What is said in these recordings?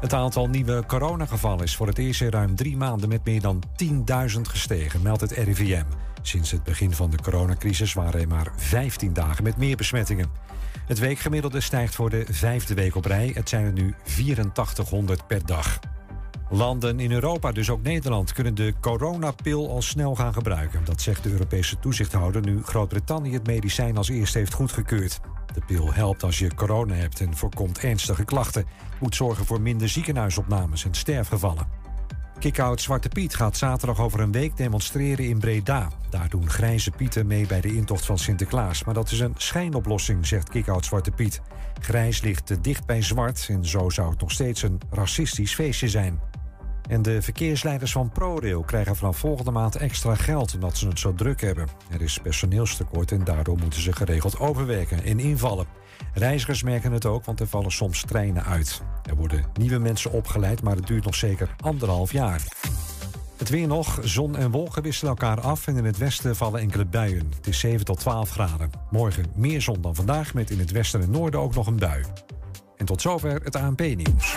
Het aantal nieuwe coronagevallen is voor het eerst in ruim drie maanden met meer dan 10.000 gestegen, meldt het RIVM. Sinds het begin van de coronacrisis waren er maar 15 dagen met meer besmettingen. Het weekgemiddelde stijgt voor de vijfde week op rij. Het zijn er nu 8400 per dag. Landen in Europa, dus ook Nederland, kunnen de coronapil al snel gaan gebruiken. Dat zegt de Europese toezichthouder nu Groot-Brittannië het medicijn als eerste heeft goedgekeurd. De pil helpt als je corona hebt en voorkomt ernstige klachten. Moet zorgen voor minder ziekenhuisopnames en sterfgevallen. Kickout Zwarte Piet gaat zaterdag over een week demonstreren in Breda. Daar doen grijze pieten mee bij de intocht van Sinterklaas. Maar dat is een schijnoplossing, zegt Kickout Zwarte Piet. Grijs ligt te dicht bij zwart en zo zou het nog steeds een racistisch feestje zijn. En de verkeersleiders van ProRail krijgen vanaf volgende maand extra geld omdat ze het zo druk hebben. Er is personeelstekort en daardoor moeten ze geregeld overwerken en invallen. Reizigers merken het ook, want er vallen soms treinen uit. Er worden nieuwe mensen opgeleid, maar het duurt nog zeker anderhalf jaar. Het weer nog. Zon en wolken wisselen elkaar af en in het westen vallen enkele buien. Het is 7 tot 12 graden. Morgen meer zon dan vandaag, met in het westen en noorden ook nog een bui. En tot zover het ANP-nieuws.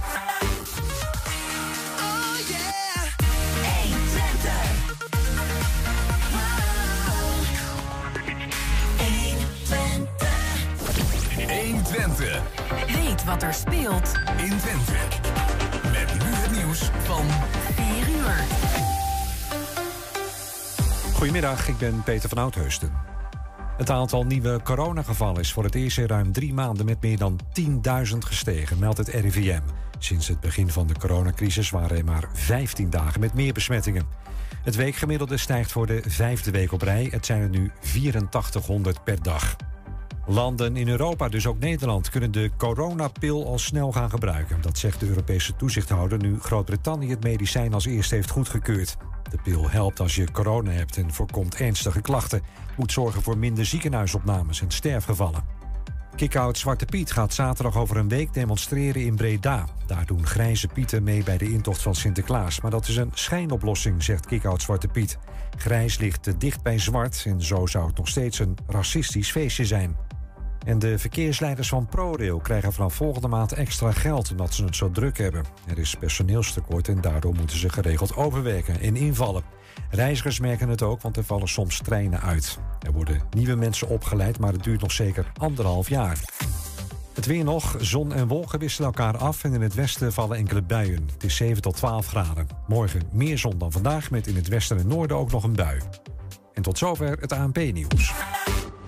Twente. Weet wat er speelt in Twente. Met nu het nieuws van 4 uur. Goedemiddag, ik ben Peter van Oudheusden. Het aantal nieuwe coronagevallen is voor het eerst in ruim drie maanden met meer dan 10.000 gestegen, meldt het RIVM. Sinds het begin van de coronacrisis waren er maar 15 dagen met meer besmettingen. Het weekgemiddelde stijgt voor de vijfde week op rij. Het zijn er nu 8400 per dag. Landen in Europa, dus ook Nederland, kunnen de coronapil al snel gaan gebruiken. Dat zegt de Europese toezichthouder nu Groot-Brittannië het medicijn als eerste heeft goedgekeurd. De pil helpt als je corona hebt en voorkomt ernstige klachten. Moet zorgen voor minder ziekenhuisopnames en sterfgevallen. Kickout Zwarte Piet gaat zaterdag over een week demonstreren in Breda. Daar doen grijze pieten mee bij de intocht van Sinterklaas. Maar dat is een schijnoplossing, zegt Kickout Zwarte Piet. Grijs ligt te dicht bij zwart en zo zou het nog steeds een racistisch feestje zijn. En de verkeersleiders van ProRail krijgen vanaf volgende maand extra geld omdat ze het zo druk hebben. Er is personeelstekort en daardoor moeten ze geregeld overwerken en invallen. Reizigers merken het ook, want er vallen soms treinen uit. Er worden nieuwe mensen opgeleid, maar het duurt nog zeker anderhalf jaar. Het weer nog. Zon en wolken wisselen elkaar af en in het westen vallen enkele buien. Het is 7 tot 12 graden. Morgen meer zon dan vandaag, met in het westen en noorden ook nog een bui. En tot zover het ANP-nieuws.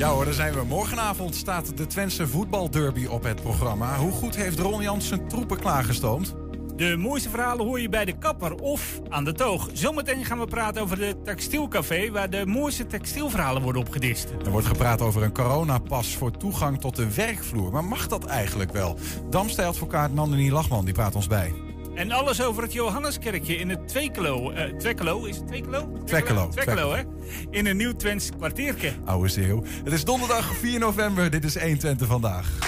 Ja hoor, daar zijn we. Morgenavond staat de Twentse voetbalderby op het programma. Hoe goed heeft Ron Jans zijn troepen klaargestoomd? De mooiste verhalen hoor je bij de kapper of aan de toog. Zometeen gaan we praten over de textielcafé... waar de mooiste textielverhalen worden opgedist. Er wordt gepraat over een coronapas voor toegang tot de werkvloer. Maar mag dat eigenlijk wel? Damstijl-advocaat Nandini Lachman die praat ons bij. En alles over het Johanneskerkje in het Twekelo. Uh, Twekkelo, is het Twekkelo? Twekkelo. Twekkelo, hè? In een nieuw Twents kwartiertje. Oude zeeuw. Het is donderdag 4 november. Dit is 120 vandaag.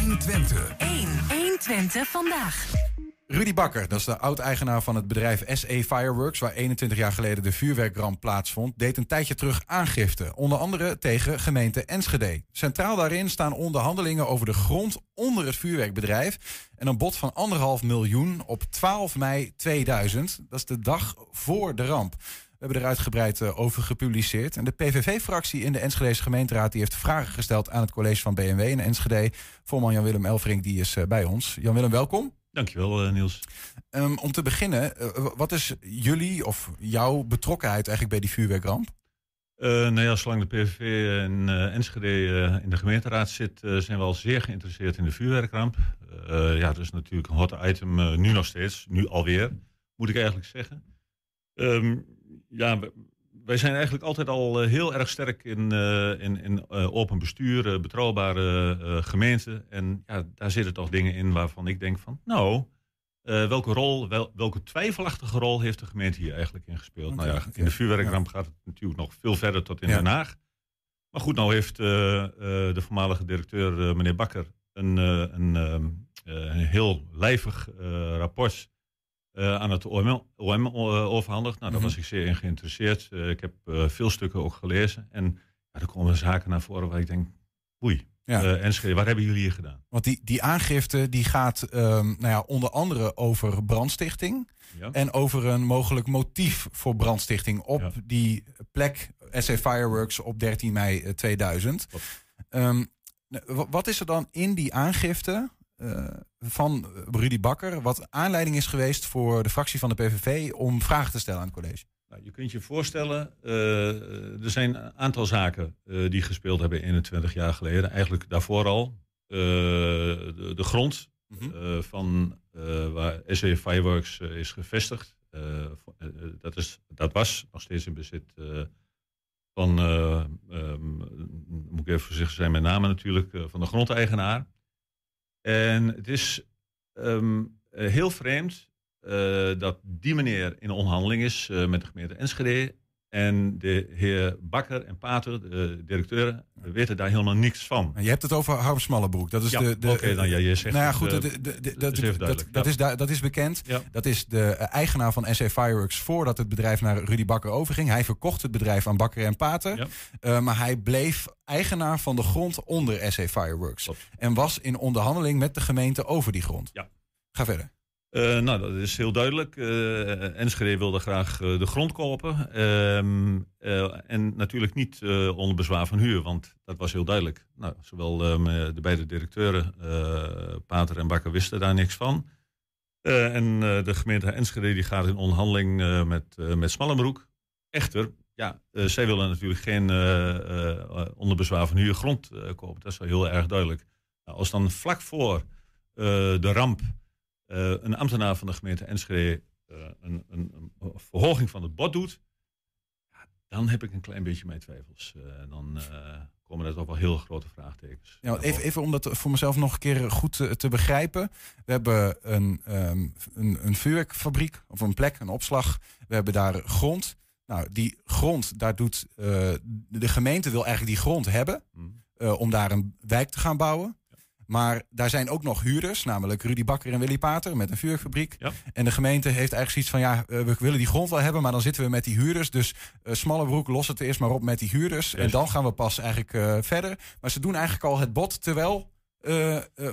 120. 1. 120 vandaag. Rudy Bakker, dat is de oud-eigenaar van het bedrijf SE Fireworks, waar 21 jaar geleden de vuurwerkramp plaatsvond, deed een tijdje terug aangifte. Onder andere tegen gemeente Enschede. Centraal daarin staan onderhandelingen over de grond onder het vuurwerkbedrijf. En een bod van anderhalf miljoen op 12 mei 2000. Dat is de dag voor de ramp. We hebben er uitgebreid eh, over gepubliceerd. En de PVV-fractie in de Enschedese gemeenteraad die heeft vragen gesteld aan het college van BMW in Enschede. Voorman Jan-Willem Elverink die is eh, bij ons. Jan-Willem, welkom. Dankjewel, eh, Niels. Ehm, om te beginnen, eh, wat is jullie of jouw betrokkenheid eigenlijk bij die vuurwerkramp? Uh, nou ja, zolang de PVV in uh, Enschede uh, in de gemeenteraad zit, zijn we al zeer geïnteresseerd in de vuurwerkramp. ja, dat is natuurlijk een hot item nu nog steeds, nu alweer, moet ik eigenlijk zeggen. Um, ja, wij zijn eigenlijk altijd al heel erg sterk in, in, in open bestuur, betrouwbare gemeenten. En ja, daar zitten toch dingen in waarvan ik denk van, nou, uh, welke rol, wel, welke twijfelachtige rol heeft de gemeente hier eigenlijk in gespeeld? Okay, nou ja, in de vuurwerkramp ja. gaat het natuurlijk nog veel verder tot in ja. Den Haag. Maar goed, nou heeft uh, uh, de voormalige directeur, meneer Bakker, een, een, ehm, een heel lijvig rapport aan het OM, OM overhandigd. Nou, daar Mhm. was ik zeer in geïnteresseerd. ik heb veel stukken ook gelezen. En ja, er komen zaken naar voren waar ik denk, oei, Ja. ja. Enschede, wat hebben jullie hier gedaan? Want die, die aangifte die gaat ehm, nou ja, onder andere over brandstichting. Ja. En over een mogelijk motief voor brandstichting op Ja. die plek SA Fireworks op 13 mei eh, 2000. Klopt. Ehm, wa- wat is er dan in die aangifte eh, van Rudy Bakker... wat aanleiding is geweest voor de fractie van de PVV... om vragen te stellen aan het college? Nou, je kunt je voorstellen, eh, er zijn een aantal zaken eh, die gespeeld hebben 21 jaar geleden. Eigenlijk daarvoor al. Eh, de, de grond Mhm. eh, van eh, waar SE Fireworks eh, is gevestigd. eh, eh, eh, dat, is, dat was nog steeds in bezit eh, van, eh, ehm, moet ik even voorzichtig zijn met namen natuurlijk, eh, van de grondeigenaar. En het is ehm, eh, heel vreemd eh, dat die meneer in onderhandeling is eh, met de gemeente Enschede. En de heer Bakker en Pater, de directeuren, weten daar helemaal niks van. Je hebt het over Harm Smallebroek. Dat is Ja, de, de, oké, dan ja, je zegt nou ja, goed, de- de- dat, is even dat, duidelijk, dat, ja. is, daar- dat is bekend. Ja. Dat is de eh, eigenaar van SA Fireworks voordat het bedrijf naar Rudy Bakker overging. Hij verkocht het bedrijf aan Bakker en Pater. Eh, maar hij bleef eigenaar van de grond onder SA Fireworks. Klopt. En was in onderhandeling met de gemeente over die grond. Ja. Ga verder. Eh, nou, dat is heel duidelijk. Eh Enschede wilde graag eh, de grond kopen. Ehm, eh, en natuurlijk niet onder bezwaar van huur, want dat was heel duidelijk. Nou, zowel ehm, de beide directeuren, Pater en Bakker, wisten daar niks van. En de gemeente Enschede die gaat in onderhandeling met, met Smallenbroek. Echter, ja, zij willen natuurlijk geen onder bezwaar van huur grond kopen. Dat is wel heel erg duidelijk. Nou, als dan vlak voor de ramp eh, een ambtenaar van de gemeente Enschede eh, een, een, een verhoging van het bod doet, ja, dan heb ik een klein beetje mijn twijfels. Eh, dan eh, komen er toch wel heel grote vraagtekens. Even, even om dat voor mezelf nog een keer goed te, te begrijpen. We hebben een, ehm, een, een vuurwerkfabriek of een plek, een opslag. We hebben daar grond. Nou, die grond, daar doet de gemeente wil eigenlijk die grond hebben Hm. eh, om daar een wijk te gaan bouwen. Maar daar zijn ook nog huurders, namelijk Rudy Bakker en Willy Pater met een vuurwerkfabriek. Ja. En de gemeente heeft eigenlijk zoiets van, ja, eh, we willen die grond wel hebben, maar dan zitten we met die huurders. Dus eh Smallebroek, los het eerst maar op met die huurders. En dan gaan we pas eigenlijk eh, verder. Maar ze doen eigenlijk al het bod, terwijl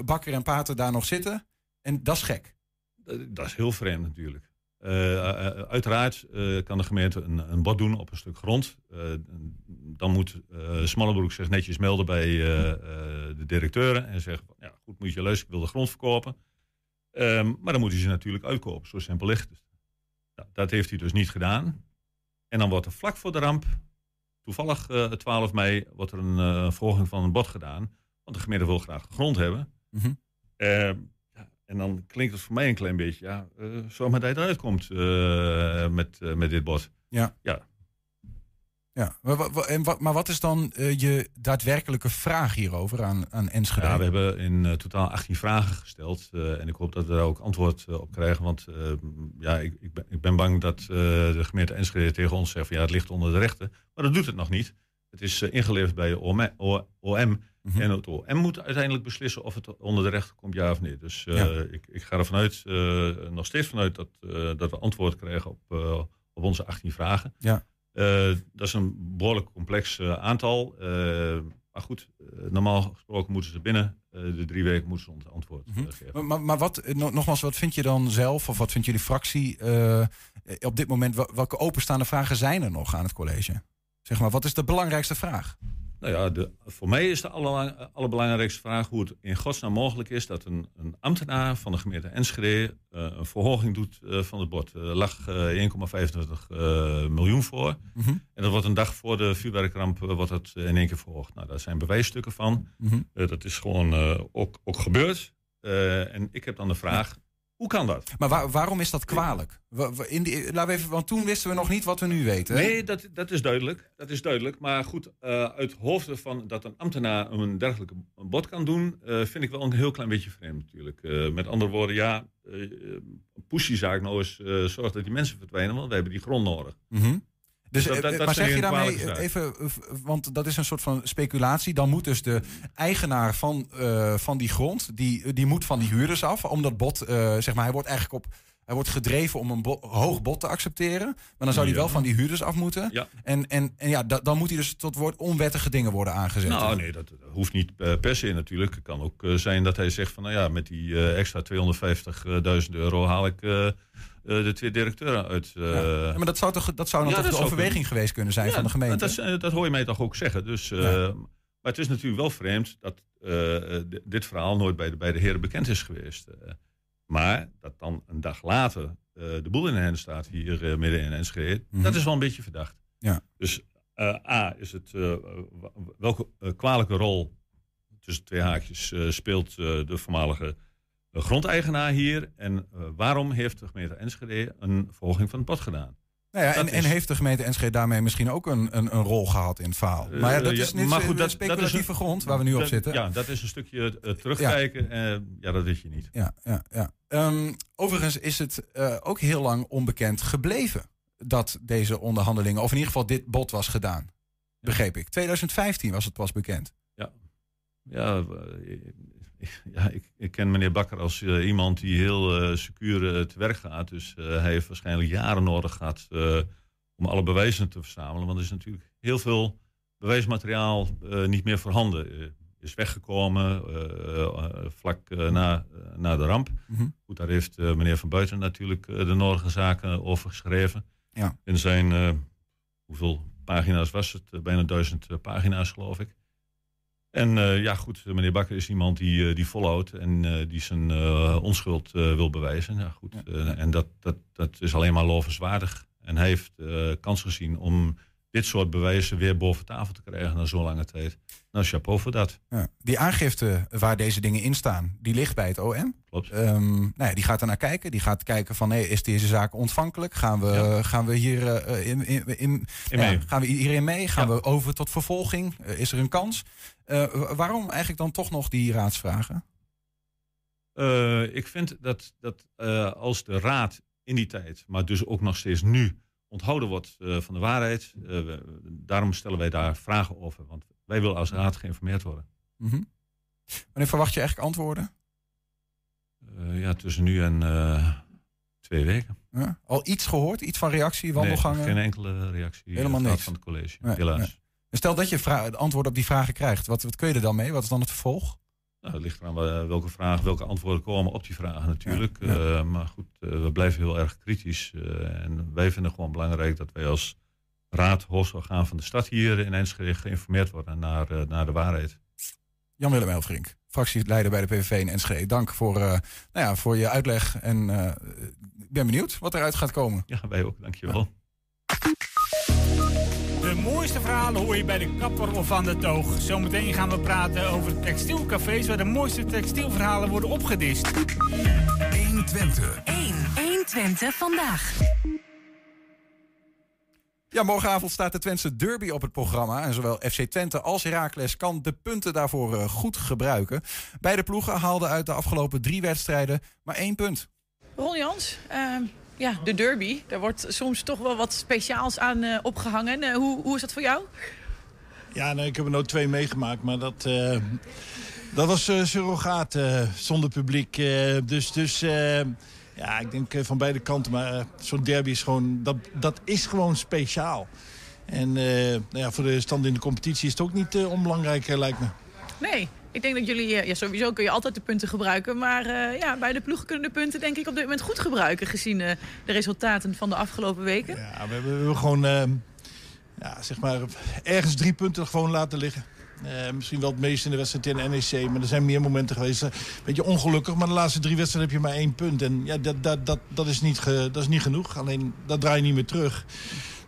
Bakker en Pater daar nog zitten. En dat is gek. Dat, dat is heel vreemd natuurlijk. Eh, eh, uiteraard eh, kan de gemeente een, een bod doen op een stuk grond. Dan moet Smallebroek zich netjes melden bij de directeuren en zeggen: van, ja, goed, moet je luisteren, ik wil de grond verkopen. Ehm, maar dan moet hij ze natuurlijk uitkopen, zo simpel ligt het. Nou, dat heeft hij dus niet gedaan. En dan wordt er vlak voor de ramp, toevallig eh 12 mei, wordt er een eh, verhoging van een bod gedaan. Want de gemeente wil graag de grond hebben. Ja, en dan klinkt het voor mij een klein beetje, ja, eh zorg maar dat je eruit komt eh, met, eh, met dit bod. Ja. Ja. Ja, maar, en wat, maar wat is dan eh, je daadwerkelijke vraag hierover aan, aan Enschede? Ja, we hebben in eh, totaal 18 vragen gesteld. eh, en ik hoop dat we daar ook antwoord eh, op krijgen. Want eh, ja, ik, ik, ben, ik ben bang dat eh, de gemeente Enschede tegen ons zegt van ja, het ligt onder de rechten. Maar dat doet het nog niet. Het is eh, ingeleverd bij de OM. O- Mhm. En het OM moet uiteindelijk beslissen of het onder de rechten komt, ja of nee. Dus eh, Ja. ik, ik ga er vanuit, eh, nog steeds vanuit dat, eh, dat we antwoord krijgen op, op onze 18 vragen. Ja. Dat is een behoorlijk complex aantal. Maar goed, normaal gesproken moeten ze binnen de drie weken moeten ze ons antwoord Mhm. geven. Maar, maar, wat, no- nogmaals, wat vind je dan zelf, of wat vindt jullie fractie op dit moment? wel- Welke openstaande vragen zijn er nog aan het college? Zeg maar, wat is de belangrijkste vraag? Nou ja, de, voor mij is de alle- allerbelangrijkste vraag hoe het in godsnaam mogelijk is dat een, een ambtenaar van de gemeente Enschede eh, een verhoging doet eh, van het bod. Er lag eh, 1,25 eh, miljoen voor. Mhm. En dat wordt een dag voor de vuurwerkramp wordt dat in één keer verhoogd. Nou, daar zijn bewijsstukken van. Mhm. Dat is gewoon ook, ook gebeurd. En ik heb dan de vraag, hoe kan dat? Maar waar- waarom is dat kwalijk? Wa- wa- In die, laten we even, want toen wisten we nog niet wat we nu weten. hè? Nee, dat, dat is duidelijk. Dat is duidelijk. Maar goed, eh, uit hoofde van dat een ambtenaar een dergelijke bod kan doen, eh, vind ik wel een heel klein beetje vreemd natuurlijk. Eh, met andere woorden, ja, uh, push die zaak nou eens, zorg dat die mensen verdwijnen, want we hebben die grond nodig. Mhm. Dus, dat- eh, dat- dat maar zeg je daarmee even, eh, v- want dat is een soort van speculatie. Dan moet dus de eigenaar van, eh, van die grond, die, die moet van die huurders af. Om dat bod, eh, zeg maar, hij wordt eigenlijk op, hij wordt gedreven om een bo- hoog bod te accepteren. Maar dan zou hij wel van die huurders af moeten. Ja. En, en, en ja, da- dan moet hij dus tot woord onwettige dingen worden aangezet. Nou, nee, dat, hoeft niet eh, per se natuurlijk. Het kan ook eh, zijn dat hij zegt van, nou ja, met die eh, extra 250.000 euro haal ik eh, eh, de twee directeuren uit. eh, Ja, maar dat zou, toch, dat zou dan toch dat de overweging geweest kunnen zijn van de gemeente? Dat, eh, dat hoor je mij toch ook zeggen. Dus, eh. Maar het is natuurlijk wel vreemd dat eh, eh, dit verhaal nooit bij de, bij de heren bekend is geweest. Eh, maar dat dan een dag later eh, de boel in de handen staat hier eh, midden in Enschede, Mhm. dat is wel een beetje verdacht. Ja. Dus eh, A, is het, eh, welke eh, kwalijke rol tussen twee haakjes eh, speelt eh, de voormalige eh, grondeigenaar hier? En eh, waarom heeft de gemeente Enschede een verhoging van het bod gedaan? Nou ja, en, en heeft de gemeente Enschede daarmee misschien ook een, een, een rol gehad in het verhaal? Eh, maar ja, dat ja, is niet maar goed, de dat- dat is speculatieve een- grond waar we nu op zitten. Ja, dat is een stukje eh, terugkijken. eh, ja, dat weet je niet. Ja, ja, ja. Ehm, overigens is het eh, ook heel lang onbekend gebleven dat deze onderhandelingen, of in ieder geval dit bod was gedaan. Begreep ik. 2015 was het pas bekend. Ja, eh, ja ik, ik ken meneer Bakker als eh, iemand die heel eh secuur eh, te werk gaat. Dus hij heeft waarschijnlijk jaren nodig gehad eh, om alle bewijzen te verzamelen. Want er is natuurlijk heel veel bewijsmateriaal niet meer voorhanden. Is weggekomen vlak na, na de ramp. Mhm. Goed, daar heeft meneer Van Buiten natuurlijk de nodige zaken over geschreven. Ja. In zijn, hoeveel pagina's was het? Bijna duizend pagina's geloof ik. En eh, ja, goed, meneer Bakker is iemand die, eh, die volhoudt en eh, die zijn onschuld wil bewijzen. Ja, goed. Ja. en dat, dat, dat is alleen maar lovenswaardig. En hij heeft kans gezien om dit soort bewijzen weer boven tafel te krijgen na zo'n lange tijd. Nou, chapeau voor dat. Ja. Die aangifte waar deze dingen in staan, die ligt bij het OM. Klopt. Ehm, nou ja, die gaat er naar kijken. Die gaat kijken van, hey, is deze zaak ontvankelijk? Gaan we, Ja. gaan we hier eh, in, in, in, gaan we hierin mee? Gaan we over tot vervolging? Eh, is er een kans? Eh, wa- waarom eigenlijk dan toch nog die raadsvragen? Ik vind dat, dat als de raad in die tijd, maar dus ook nog steeds nu, onthouden wordt eh, van de waarheid. eh, daarom stellen wij daar vragen over. Want wij willen als raad geïnformeerd worden. Mhm. Wanneer verwacht je eigenlijk antwoorden? Eh, ja, tussen nu en twee weken. Ja? Al iets gehoord? Iets van reactie, wandelgangen? Nee, geen enkele reactie Helemaal niks. van het college, Nee, helaas. nee. En Stel dat je antwoorden op die vragen krijgt. Wat, wat kun je er dan mee? Wat is dan het vervolg? Nou, het ligt eraan welke vragen, welke antwoorden komen op die vragen natuurlijk. Ja, ja. Eh, maar goed, eh, we blijven heel erg kritisch. eh, en wij vinden gewoon belangrijk dat wij als raad, hoofdorgaan van de stad hier in Enschede geïnformeerd worden naar, naar de waarheid. Jan-Willem Elfrink, fractieleider bij de PVV in Enschede. Dank voor, nou ja, voor je uitleg. En ik ben benieuwd wat eruit gaat komen. Ja, wij ook, dankjewel. De mooiste verhalen hoor je bij de kapper of aan de toog. Zometeen gaan we praten over textielcafés waar de mooiste textielverhalen worden opgedist. 120. 1. 120 vandaag. Ja, morgenavond staat de Twentse Derby op het programma. En zowel FC Twente als Heracles kan de punten daarvoor eh, goed gebruiken. Beide ploegen haalden uit de afgelopen drie wedstrijden maar één punt. Ron Jans, ehm, ja, de derby. Daar wordt soms toch wel wat speciaals aan eh, opgehangen. Eh, hoe, hoe is dat voor jou? Ja, nou, ik heb er nou twee meegemaakt, maar dat, eh, dat was surrogaat zonder publiek. dus dus ja, ik denk van beide kanten. Maar zo'n derby is gewoon, dat, dat is gewoon speciaal. En nou ja, voor de stand in de competitie is het ook niet onbelangrijk, lijkt me. Nee, ik denk dat jullie... eh, ja, sowieso kun je altijd de punten gebruiken. Maar eh, ja, beide ploegen kunnen de punten denk ik op dit moment goed gebruiken... gezien eh, de resultaten van de afgelopen weken. Ja, we hebben, we gewoon... eh, ja, zeg maar, ergens drie punten gewoon laten liggen. Misschien wel het meest in de wedstrijd in NEC. Maar er zijn meer momenten geweest. Een beetje ongelukkig. Maar de laatste drie wedstrijden heb je maar één punt. En ja, dat, dat, dat, dat, is, niet dat is niet genoeg. Alleen dat draai je niet meer terug.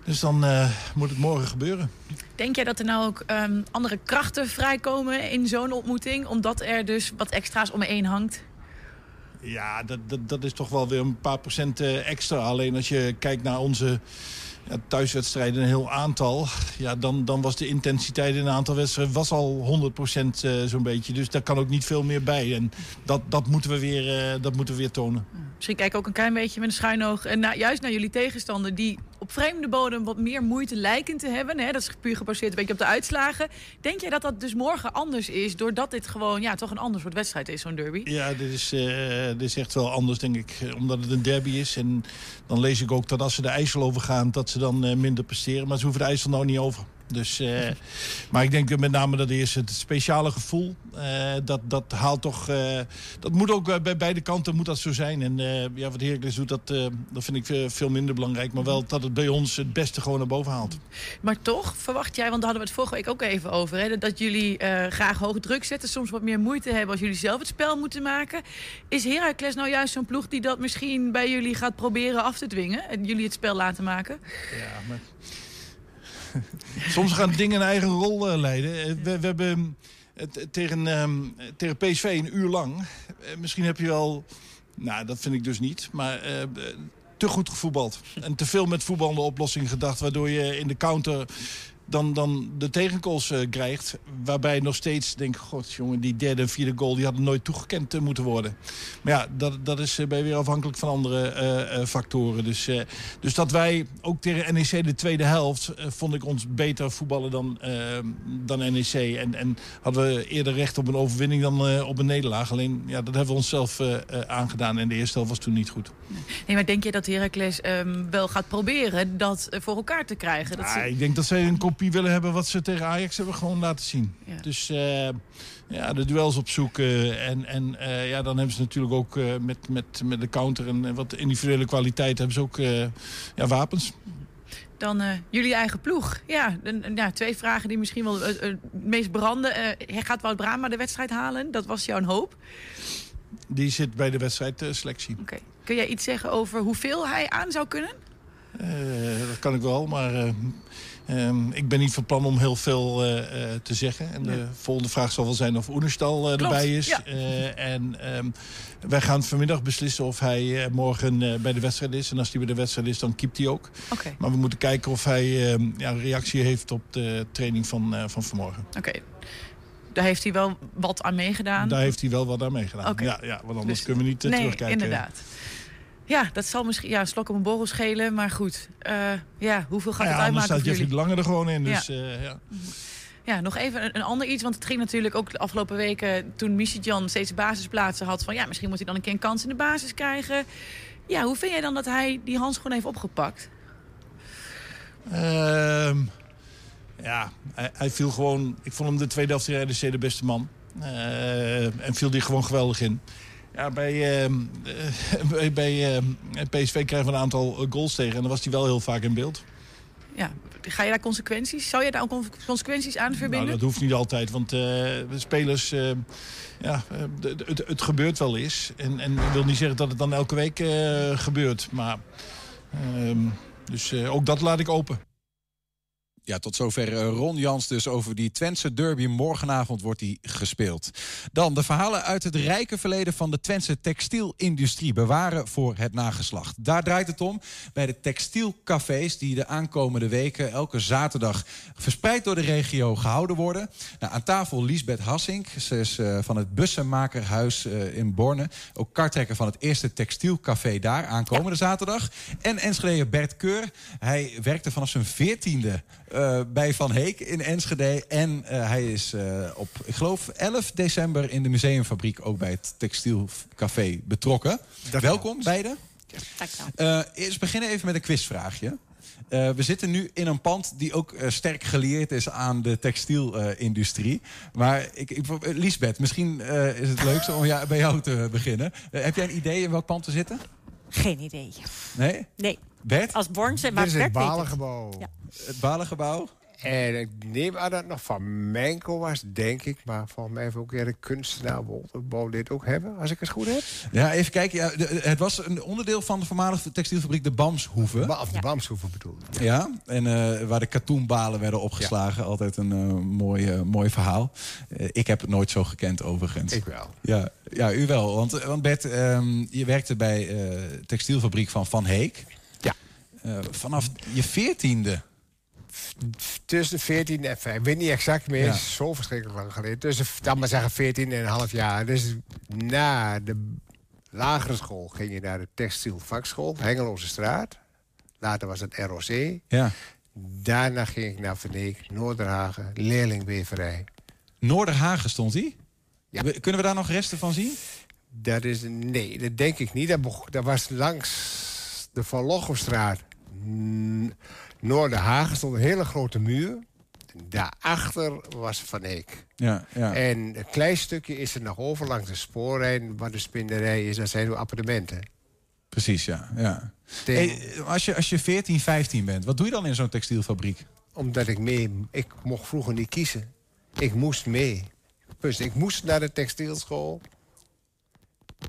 Dus dan eh, moet het morgen gebeuren. Denk jij dat er nou ook ehm, andere krachten vrijkomen in zo'n ontmoeting? Omdat er dus wat extra's om me heen hangt? Ja, dat, dat, dat is toch wel weer een paar procent eh, extra. Alleen als je kijkt naar onze ja, thuiswedstrijden, een heel aantal... Ja, dan, dan was de intensiteit in een aantal wedstrijden was al 100% eh, zo'n beetje. Dus daar kan ook niet veel meer bij. En dat, dat, moeten, we weer, dat moeten we weer tonen. Misschien kijk ik ook een klein beetje met een schuin oog. En na- juist naar jullie tegenstander die op vreemde bodem wat meer moeite lijken te hebben. Hè, dat is puur gebaseerd een beetje op de uitslagen. Denk jij dat dat dus morgen anders is? Doordat dit gewoon ja, toch een ander soort wedstrijd is, zo'n derby? Ja, dit is, eh, dit is echt wel anders, denk ik. eh, Omdat het een derby is. En dan lees ik ook dat als ze de IJssel overgaan... dat ze dan eh, minder presteren. Maar ze hoeven de IJssel nou niet over. Dus, eh, maar ik denk met name dat eerst het speciale gevoel... eh, dat, dat haalt toch... eh, dat moet ook bij beide kanten moet dat zo zijn. En ja, wat Heracles doet, dat, dat vind ik veel minder belangrijk. Maar wel dat het bij ons het beste gewoon naar boven haalt. Maar toch verwacht jij, want daar hadden we het vorige week ook even over... Hè, dat jullie graag hoge druk zetten, soms wat meer moeite hebben... als jullie zelf het spel moeten maken. Is Heracles nou juist zo'n ploeg die dat misschien bij jullie gaat proberen af te dwingen... en jullie het spel laten maken? Ja, maar... Soms gaan dingen een eigen rol eh, leiden. Eh, We, we hebben eh, t- tegen, ehm, tegen PSV een uur lang. eh, misschien heb je wel... Nou, dat vind ik dus niet. Maar eh, eh, te goed gevoetbald. En te veel met voetballende oplossingen gedacht. Waardoor je in de counter dan, dan de tegengoals eh, krijgt. Waarbij nog steeds denk god jongen, die derde en vierde goal... die hadden nooit toegekend eh, moeten worden. Maar ja, dat, dat is eh, je weer afhankelijk van andere factoren. Dus, dus dat wij ook tegen NEC de tweede helft... vond ik ons beter voetballen dan, dan NEC. En, en hadden we eerder recht op een overwinning dan op een nederlaag. Alleen, ja, dat hebben we onszelf aangedaan. En de eerste helft was toen niet goed. Nee, maar denk je dat Heracles ehm, wel gaat proberen dat voor elkaar te krijgen? Dat Ja, ze- ik denk dat zij een kopie willen hebben wat ze tegen Ajax hebben gewoon laten zien. Ja. Dus eh, ja, de duels opzoeken. En, en eh, ja, dan hebben ze natuurlijk ook eh, met, met, met de counter en wat individuele kwaliteit hebben ze ook ja, wapens. Dan jullie eigen ploeg. Ja, ja, twee vragen die misschien wel het meest branden. Gaat Wout Brama de wedstrijd halen? Dat was jouw hoop. Die zit bij de wedstrijdselectie. Oké. Kun jij iets zeggen over hoeveel hij aan zou kunnen? Dat kan ik wel, maar ehm, ik ben niet van plan om heel veel eh, eh, te zeggen. En de volgende vraag zal wel zijn of Oenerstal eh, erbij is. ja. En ehm, wij gaan vanmiddag beslissen of hij morgen bij de wedstrijd is. En als hij bij de wedstrijd is, dan keept hij ook. Maar we moeten kijken of hij ehm, ja, een reactie heeft op de training van, van vanmorgen. Oké. Daar heeft hij wel wat aan meegedaan. Daar heeft hij wel wat aan meegedaan. Ja, ja, want anders Dus- kunnen we niet nee, terugkijken. inderdaad. Ja, dat zal misschien ja, een slok op een borrel schelen. Maar goed, eh, ja, hoeveel gaat Nou het ja, anders uitmaken staat Jeffrey de Lange er gewoon in. Ja. Dus, eh, ja. Ja, nog even een, een ander iets. Want het ging natuurlijk ook de afgelopen weken... toen Michitjan steeds basisplaatsen had... van ja, misschien moet hij dan een keer een kans in de basis krijgen. Ja, hoe vind jij dan dat hij die handschoen heeft opgepakt? Ehm, ja, hij, hij viel gewoon... Ik vond hem de tweede helft de beste man. Eh, en viel die gewoon geweldig in. Ja, bij, ehm, eh, bij, bij ehm, PSV krijgen we een aantal eh, goals tegen. En dan was hij wel heel vaak in beeld. Ja, ga je daar consequenties? Zou je daar ook con- consequenties aan Nou, verbinden? dat hoeft niet altijd, want eh, de spelers... eh, ja, het, het gebeurt wel eens. En, en ik wil niet zeggen dat het dan elke week gebeurt. Maar ehm, dus ook dat laat ik open. Ja, tot zover eh, Ron Jans dus over die Twentse derby. Morgenavond wordt die gespeeld. Dan de verhalen uit het rijke verleden van de Twentse textielindustrie bewaren voor het nageslacht. Daar draait het om bij de textielcafés die de aankomende weken elke zaterdag verspreid door de regio gehouden worden. Nou, aan tafel Liesbeth Hassink. Ze is eh, van het Bussenmakerhuis eh, in Borne. Ook kartrekker van het eerste textielcafé daar aankomende zaterdag. En Enschede Bert Keur. Hij werkte vanaf zijn veertiende eh, bij Van Heek in Enschede. En eh, hij is eh, op, ik geloof, 11 december in de museumfabriek... ook bij het textielcafé betrokken. Welkom, beiden. Eh, eerst beginnen even met een quizvraagje. Eh, we zitten nu in een pand die ook sterk gelieerd is aan de textielindustrie. maar ik, ik, Liesbeth, misschien eh, is het leukste om ja, bij jou te beginnen. Heb jij een idee in welk pand we zitten? Geen idee. Nee? Nee. Bert? Als maar Dit is het Bert weet het. Balengebouw. Ja. Het Balengebouw? En ik neem aan dat het nog van Menko was, denk ik. Maar volgens mij heeft ook weer de kunstenaar Wolterbouw dit ook hebben, als ik het goed heb. Ja, even kijken. Ja, de- het was een onderdeel van de voormalige textielfabriek de Bamshoeve. Ba- Of de Bamshoeven bedoel ik. Ja, en eh, waar de katoenbalen werden opgeslagen. Altijd een eh, mooi, mooi verhaal. Ik heb het nooit zo gekend overigens. Ik wel. Ja, ja u wel. Want, want Bert, ehm, je werkte bij eh textielfabriek van Van Heek. Eh, vanaf je veertiende. Tussen 14 en 5. Ik weet niet exact meer. Ja. Het is zo verschrikkelijk lang geleden. Tussen, dan maar zeggen, 14 en een half jaar. Dus na de lagere school ging je naar de textielvakschool. Hengeloze straat. Later was het ROC. Ja. Daarna ging ik naar Verneek, Noorderhagen, leerlingweverij. Noorderhagen stond hij? Ja. Kunnen we daar nog resten van zien? Dat is, nee, dat denk ik niet. Dat, was langs de Van Lochemstraat. Noorderhagen stond een hele grote muur. Daarachter was Van Eek. Ja, ja. En een klein stukje is er nog over langs de spoorlijn... waar de spinderij is, dat zijn de appartementen. Precies, ja. ja. Hey, als, je, als je 14, 15 bent, wat doe je dan in zo'n textielfabriek? Omdat ik mee... Ik mocht vroeger niet kiezen. Ik moest mee. Dus ik moest naar de textielschool.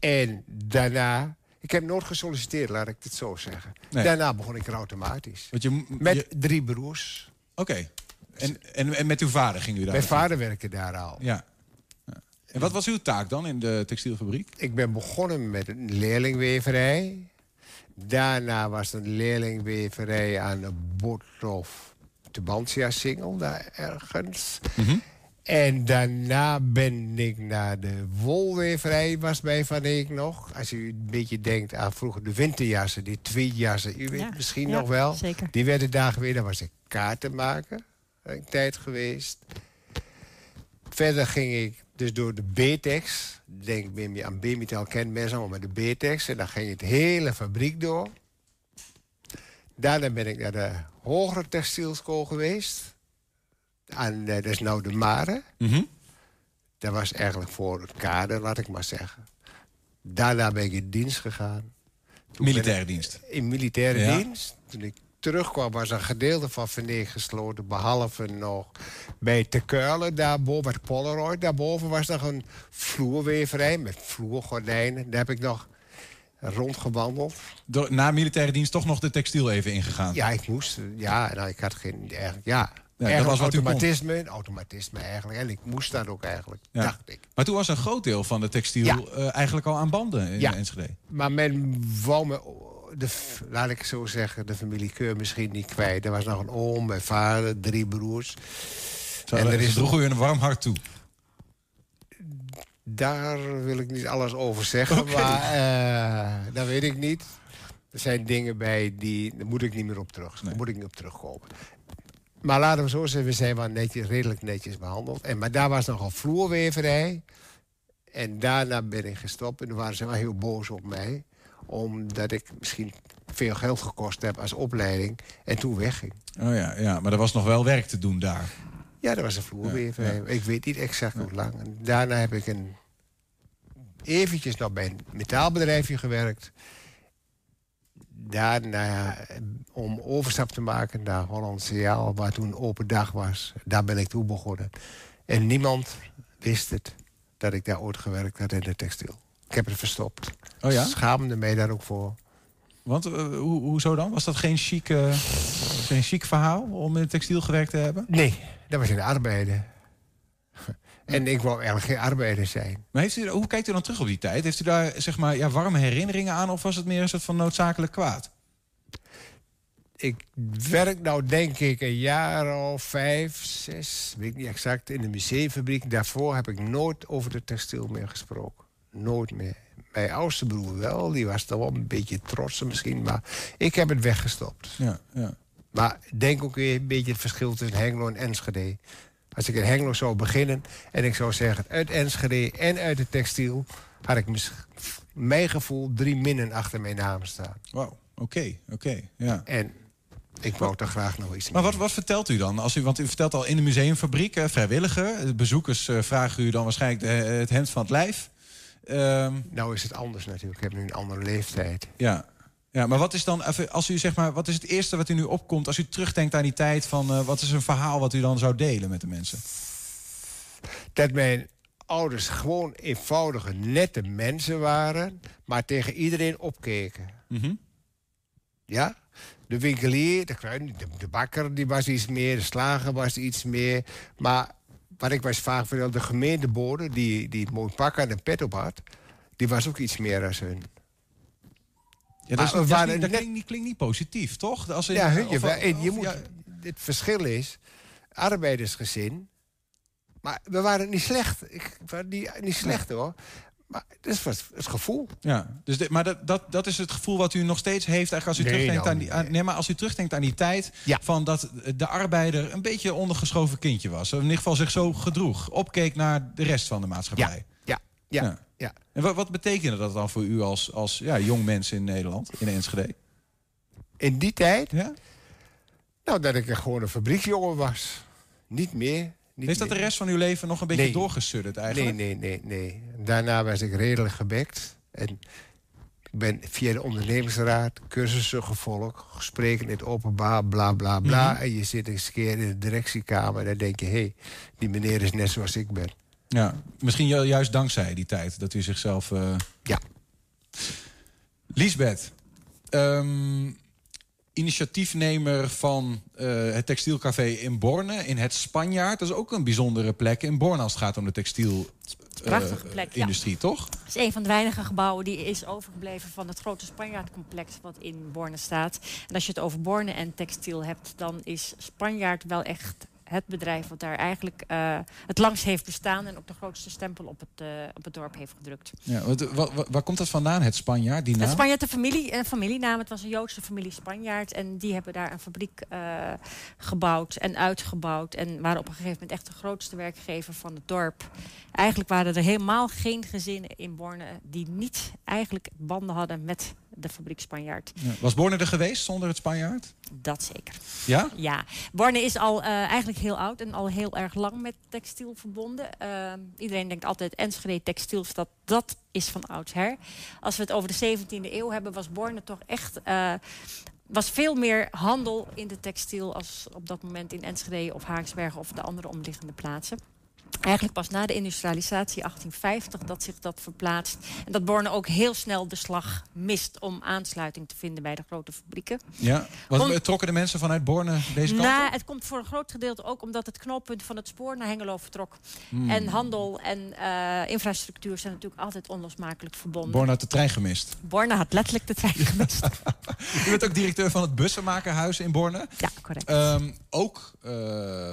En daarna... Ik heb nooit gesolliciteerd, laat ik het zo zeggen. Nee. Daarna begon ik er automatisch. Want je, Met je- drie broers. Oké. En, en, en met uw vader ging u daar? Mijn vader werkte daar al. Ja. Ja. En wat was uw taak dan in de textielfabriek? Ik ben begonnen met een leerlingweverij. Daarna was een leerlingweverij aan de Botlof Tubantia-singel, daar ergens. En daarna ben ik naar de wolweverij, was bij Van Eek nog. Als u een beetje denkt aan vroeger de winterjassen, die tweejassen. U weet Ja, misschien ja, nog wel. zeker. Die werden daar geweest, daar was ik kaartenmaker. Een tijd geweest. Verder ging ik dus door de B-Tex. Denk meer aan B-Metal, kent mensen allemaal met de B-Tex. En dan ging het hele fabriek door. Daarna ben ik naar de hogere textielschool geweest. Aan, eh, dat is nou de Mare. Mhm. Dat was eigenlijk voor het kader, laat ik maar zeggen. Daarna ben ik in dienst gegaan. Toen Militaire ik- dienst. In militaire Ja. dienst. Toen ik terugkwam was een gedeelte van Veneer gesloten. Behalve nog bij Te Kuilen daarboven, bij de Polaroid. Daarboven was nog een vloerweverij met vloergordijnen. Daar heb ik nog rondgewandeld. Door, na militaire dienst toch nog de textiel even ingegaan? Ja, ik moest. Ja, nou, ik had geen... Eigenlijk, ja, dat was wat automatisme, een automatisme eigenlijk. En ik moest dat ook eigenlijk, Ja. dacht ik. Maar toen was een groot deel van de textiel Ja. eh, eigenlijk al aan banden in. Enschede. Maar men wou me, de, laat ik zo zeggen, de familie Keur misschien niet kwijt. Er was nog een oom, mijn vader, drie broers. Zo, en er is droegen u een warm hart toe. Daar wil ik niet alles over zeggen, maar eh, dat weet ik niet. Er zijn dingen bij die, daar moet ik niet meer op terug. Daar moet ik niet op terugkomen. Maar laten we zo zeggen, we zijn wel netjes, redelijk netjes behandeld. En, maar daar was nog een vloerweverij. En daarna ben ik gestopt. En toen waren ze wel heel boos op mij. Omdat ik misschien veel geld gekost heb als opleiding. En toen wegging. Oh ja, ja, maar er was nog wel werk te doen daar. Ja, dat was een vloerweverij. Ik weet niet exact hoe lang. En daarna heb ik een, eventjes nog bij een metaalbedrijfje gewerkt. Daarna, om overstap te maken naar Hollandse Jaal, waar toen open dag was. Daar ben ik toe begonnen. En niemand wist het, dat ik daar ooit gewerkt had in de textiel. Ik heb het verstopt. Oh ja? Schaamde mij daar ook voor. Want eh, hoe, hoezo dan? Was dat geen chic, geen chic verhaal om in het textiel gewerkt te hebben? Nee, dat was in de arbeider. En ik wou eigenlijk geen arbeider zijn. Maar heeft u, hoe kijkt u dan terug op die tijd? Heeft u daar zeg maar, ja, warme herinneringen aan of was het meer een soort van noodzakelijk kwaad? Ik werk nou denk ik een jaar of vijf, zes, weet ik niet exact, in de museumfabriek. Daarvoor heb ik nooit over de textiel meer gesproken. Nooit meer. Mijn oudste broer wel, die was toch wel een beetje trots misschien, maar ik heb het weggestopt. Ja, ja. Maar denk ook weer een beetje het verschil tussen Hengelo en Enschede. Als ik in Hengelo zou beginnen en ik zou zeggen uit Enschede en uit de textiel, had ik mijn gevoel drie minnen achter mijn naam staan. Wauw, oké, oké. ja. En ik wou er graag nog iets Maar wat, wat vertelt u dan? Als u, want u vertelt al in de museumfabriek, eh, vrijwilliger. Bezoekers eh, vragen u dan waarschijnlijk de, eh, het hemd van het lijf. Ehm, Nou is het anders natuurlijk. Ik heb nu een andere leeftijd. ja. Ja, maar wat is dan, even, als u zeg maar, wat is het eerste wat u nu opkomt als u terugdenkt aan die tijd van eh, wat is een verhaal wat u dan zou delen met de mensen? Dat mijn ouders gewoon eenvoudige, nette mensen waren, maar tegen iedereen opkeken. Mhm. Ja? De winkelier, de, kruin- de, de bakker, die was iets meer, de slager was iets meer. Maar wat ik was vaak vertelde, de gemeentebode, die, die het mooi pak en een pet op had, die was ook iets meer als hun. Ja, dat, is, Maar dat, is niet, dat net- klinkt, niet, klinkt niet positief, toch? Als in, Ja, eh, hun, of- je, je moet, ja, het verschil is, arbeidersgezin. Maar we waren niet slecht. Ik, niet, niet slecht hoor. Maar dat was het gevoel. Ja, dus dit- maar dat, dat, dat is het gevoel wat u nog steeds heeft. Eigenlijk als u Nee, terugdenkt nou aan die, aan, nee, maar als u terugdenkt aan die tijd van dat de arbeider een beetje een ondergeschoven kindje was. In ieder geval zich zo gedroeg. Opkeek naar de rest van de maatschappij. Ja, ja, ja. En wat, wat betekende dat dan voor u als, als ja, jong mens in Nederland, in Enschede? In die tijd? Ja. Nou, dat ik gewoon een fabrieksjongen was. Niet meer. Niet Heeft dat de rest van uw leven nog een beetje Nee. doorgesudderd eigenlijk? Nee, nee, nee, nee. Daarna was ik redelijk gebekt. En ik ben via de ondernemingsraad cursussen gevolgd. Gesprekken in het openbaar, bla, bla, bla. Mhm. En je zit eens een keer in de directiekamer... en dan denk je, hé, hey, die meneer is net zoals ik ben. Ja, misschien ju- juist dankzij die tijd dat u zichzelf. eh, Ja. Liesbeth, ehm, initiatiefnemer van eh, het textielcafé in Borne, in het Spanjaard. Dat is ook een bijzondere plek in Borne als het gaat om de textiel. prachtige eh, plek, ja. industrie, toch? Het is een van de weinige gebouwen die is overgebleven van het grote Spanjaardcomplex wat in Borne staat. En als je het over Borne en textiel hebt, dan is Spanjaard wel echt het bedrijf wat daar eigenlijk eh, het langst heeft bestaan en ook de grootste stempel op het, eh, op het dorp heeft gedrukt. Ja, wat, wa- wa- waar komt dat vandaan, het Spanjaard, die naam? Het Spanjaard, de familie, een familienaam. Het was een Joodse familie Spanjaard. En die hebben daar een fabriek eh, gebouwd en uitgebouwd. En waren op een gegeven moment echt de grootste werkgever van het dorp. Eigenlijk waren er helemaal geen gezinnen in Borne die niet eigenlijk banden hadden met de fabriek Spanjaard. Ja. Was Borne er geweest zonder het Spanjaard? Dat zeker. Ja? Ja, Borne is al eh, eigenlijk heel oud en al heel erg lang met textiel verbonden. Ehm, iedereen denkt altijd Enschede textielstad, dat is van oudsher. Als we het over de 17e eeuw hebben, was Borne toch echt... eh, was veel meer handel in de textiel als op dat moment in Enschede of Haaksbergen of de andere omliggende plaatsen. Eigenlijk pas na de industrialisatie 1850 dat zich dat verplaatst. En dat Borne ook heel snel de slag mist om aansluiting te vinden bij de grote fabrieken. Ja. Wat, Om- trokken de mensen vanuit Borne deze kant Nou, op? het komt voor een groot gedeelte ook omdat het knooppunt van het spoor naar Hengelo vertrok. Hmm. En handel en eh, infrastructuur zijn natuurlijk altijd onlosmakelijk verbonden. Borne had de trein gemist. Borne had letterlijk de trein gemist. U bent ook directeur van het Bussenmakerhuis in Borne. Ja, correct. Ehm, ook eh,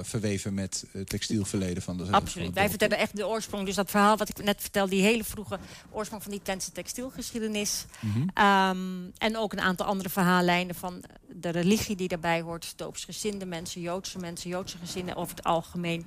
verweven met het textielverleden van de van Absoluut. Wij vertellen echt de oorsprong. Dus dat verhaal wat ik net vertelde, die hele vroege oorsprong van die Twentse textielgeschiedenis. Mhm. Ehm, en ook een aantal andere verhaallijnen van de religie die daarbij hoort. Doopsgezinde mensen, Joodse mensen, Joodse gezinnen over het algemeen.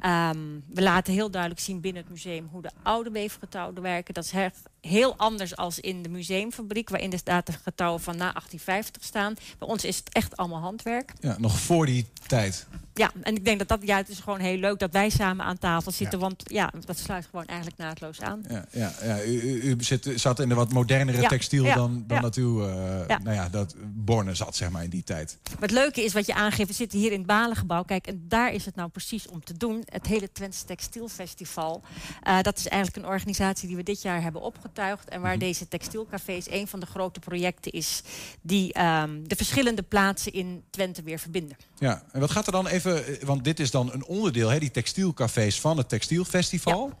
Ehm, we laten heel duidelijk zien binnen het museum hoe de oude weefgetouwen werken. Dat is echt heel anders als in de museumfabriek, waar inderdaad de getouwen van na 1850 staan. Bij ons is het echt allemaal handwerk. Ja, nog voor die tijd. Ja, en ik denk dat dat, ja, het is gewoon heel leuk dat wij samen aan tafel zitten. Ja. Want ja, dat sluit gewoon eigenlijk naadloos aan. Ja, ja, ja. U, u, zit, zat in de wat modernere Ja, textiel ja, dan, dan dat u, eh, nou ja, dat Borne zat, zeg maar, in die tijd. Maar het leuke is wat je aangeeft, we zitten hier in het Balengebouw. Kijk, en daar is het nou precies om te doen. Het hele Twents Textielfestival. Eh, dat is eigenlijk een organisatie die we dit jaar hebben opgetuigd. En waar deze textielcafés een van de grote projecten is... die ehm, de verschillende plaatsen in Twente weer verbinden. Ja, en wat gaat er dan even, eh, want dit is dan een onderdeel, hè, die textielcafés van het Textielfestival.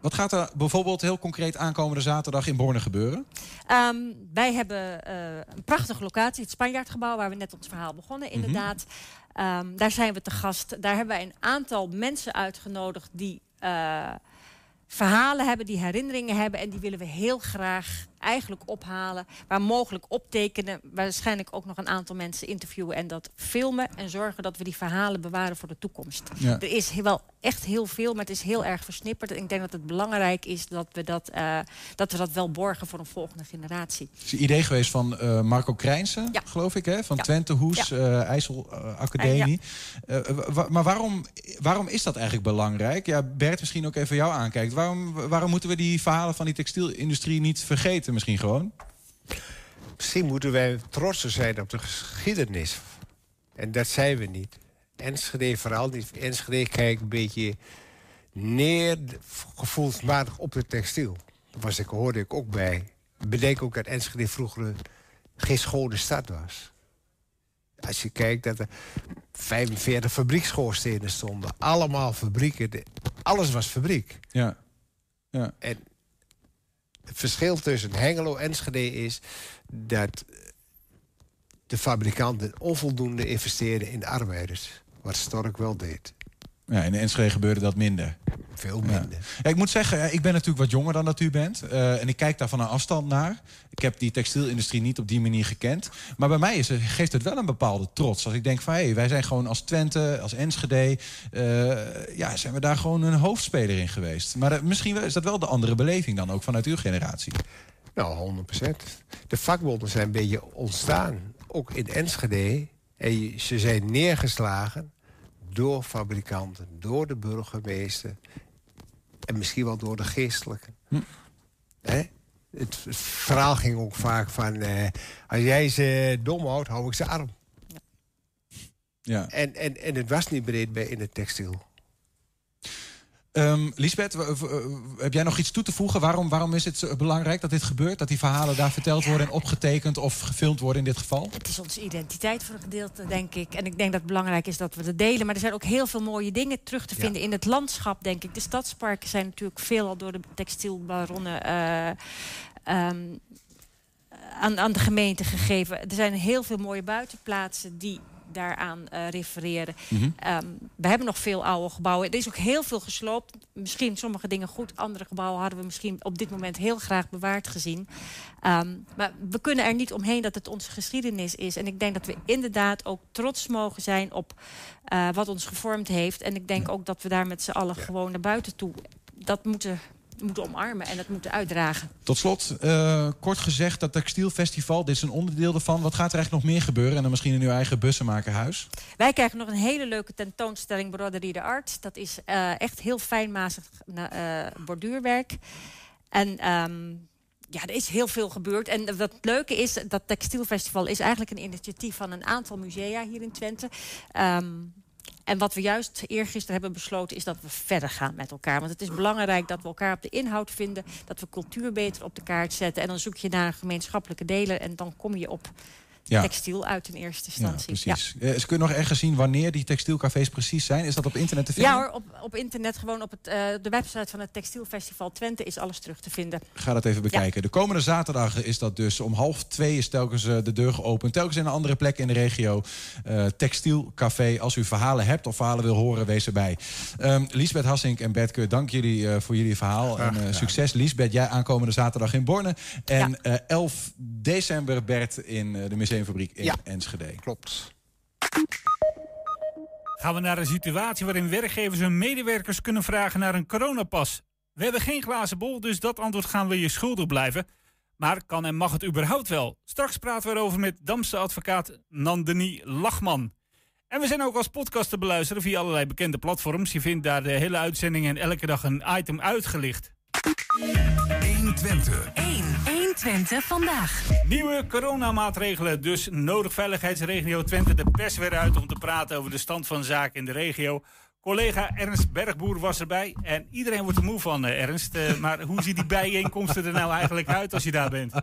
Wat gaat er bijvoorbeeld heel concreet aankomende zaterdag in Borne gebeuren? Ehm, wij hebben eh, een prachtige locatie, het Spanjaardgebouw, waar we net ons verhaal begonnen, Mhm. inderdaad. Ehm, daar zijn we te gast. Daar hebben wij een aantal mensen uitgenodigd die eh, verhalen hebben, die herinneringen hebben. En die willen we heel graag eigenlijk ophalen. Waar mogelijk optekenen. Waarschijnlijk ook nog een aantal mensen interviewen en dat filmen. En zorgen dat we die verhalen bewaren voor de toekomst. Ja. Er is wel echt heel veel, maar het is heel erg versnipperd. En ik denk dat het belangrijk is dat we dat, eh, dat, we dat wel borgen voor een volgende generatie. Het is een idee geweest van eh, Marco Krijnsen, geloof ik, hè? van Ja. Twente Hoes, eh, IJssel Academie. Wa- maar waarom, waarom is dat eigenlijk belangrijk? Ja, Bert, misschien ook even jou aankijkt. Waarom, waarom moeten we die verhalen van die textielindustrie niet vergeten, misschien gewoon? Misschien moeten wij trotser zijn op de geschiedenis. En dat zijn we niet. Enschede vooral niet. Enschede kijkt een beetje neer, gevoelsmatig op de textiel. Daar was ik, hoorde ik ook bij. Bedenk ook dat Enschede vroeger geen schone stad was. Als je kijkt dat er 45 fabriekschoorstenen stonden. Allemaal fabrieken. Alles was fabriek. Ja. ja. En het verschil tussen Hengelo en Enschede is... dat de fabrikanten onvoldoende investeerden in de arbeiders. Wat Stork wel deed. Ja, in Enschede gebeurde dat minder. Veel minder. Ja, ik moet zeggen, ik ben natuurlijk wat jonger dan dat u bent. eh, en ik kijk daar van een afstand naar. Ik heb die textielindustrie niet op die manier gekend. Maar bij mij is, geeft het wel een bepaalde trots. Als ik denk van, hé, wij zijn gewoon als Twente, als Enschede... eh, ja, zijn we daar gewoon een hoofdspeler in geweest. Maar eh, misschien is dat wel de andere beleving dan ook vanuit uw generatie. Nou, 100% De vakbonden zijn een beetje ontstaan. Ook in Enschede. En ze zijn neergeslagen door fabrikanten, door de burgemeester... en misschien wel door de geestelijken. Hè? Het, het verhaal ging ook vaak van... eh, als jij ze dom houdt, hou ik ze arm. Ja. En, en, en het was niet breed bij in het textiel. Ehm Lisbeth, heb jij nog iets toe te voegen? Waarom, waarom is het belangrijk dat dit gebeurt? Dat die verhalen daar verteld worden en opgetekend of gefilmd worden in dit geval? Het is onze identiteit voor een gedeelte, denk ik. En ik denk dat het belangrijk is dat we het delen. Maar er zijn ook heel veel mooie dingen terug te Ja. vinden in het landschap, denk ik. De stadsparken zijn natuurlijk veelal door de textielbaronnen eh, ehm, aan, aan de gemeente gegeven. Er zijn heel veel mooie buitenplaatsen die daaraan eh, refereren. Mhm. Ehm, we hebben nog veel oude gebouwen. Er is ook heel veel gesloopt. Misschien sommige dingen goed. Andere gebouwen hadden we misschien op dit moment heel graag bewaard gezien. Ehm, maar we kunnen er niet omheen dat het onze geschiedenis is. En ik denk dat we inderdaad ook trots mogen zijn op eh, wat ons gevormd heeft. En ik denk ook dat we daar met z'n allen gewoon naar buiten toe... dat moeten, moeten omarmen en dat moeten uitdragen. Tot slot, eh, kort gezegd, dat textielfestival, dit is een onderdeel ervan. Wat gaat er eigenlijk nog meer gebeuren? En dan misschien in uw eigen bussenmakerhuis? Wij krijgen nog een hele leuke tentoonstelling Broderie de Art. Dat is eh, echt heel fijnmazig eh, borduurwerk. En ehm, ja, er is heel veel gebeurd. En wat het leuke is, dat Textielfestival is eigenlijk een initiatief van een aantal musea hier in Twente. Ehm, en wat we juist eergisteren hebben besloten is dat we verder gaan met elkaar. Want het is belangrijk dat we elkaar op de inhoud vinden. Dat we cultuur beter op de kaart zetten. En dan zoek je naar een gemeenschappelijke deler. En dan kom je op Ja. textiel uit in eerste Ja, instantie. precies. Eh, ze kunnen nog ergens zien wanneer die textielcafés precies zijn. Is dat op internet te vinden? Ja hoor, op, op internet, gewoon op het, eh, de website van het Textielfestival Twente is alles terug te vinden. Ga dat even bekijken. De komende zaterdag is dat dus om half twee is telkens eh, de deur geopend. Telkens in een andere plek in de regio. Eh textielcafé. Als u verhalen hebt of verhalen wil horen, wees erbij. Ehm Liesbeth Hassink en Bert Keur, dank jullie eh, voor jullie verhaal. Graag en eh, succes Liesbeth, jij aankomende zaterdag in Borne. En eh 11 december Bert in eh, de Museumfabriek in Ja. Enschede. Klopt. Gaan we naar een situatie waarin werkgevers hun medewerkers kunnen vragen naar een coronapas. We hebben geen glazen bol, dus dat antwoord gaan we je schuldig blijven. Maar kan en mag het überhaupt wel? Straks praten we erover met Damse advocaat Nandini Lachman. En we zijn ook als podcast te beluisteren via allerlei bekende platforms. Je vindt daar de hele uitzending en elke dag een item uitgelicht. 120. 1. 120 vandaag. Nieuwe coronamaatregelen, dus nodig veiligheidsregio Twente de pers weer uit om te praten over de stand van zaken in de regio. Collega Ernst Bergboer was erbij en iedereen wordt er moe van, eh, Ernst. Eh, maar hoe ziet die bijeenkomsten er nou eigenlijk uit als je daar bent?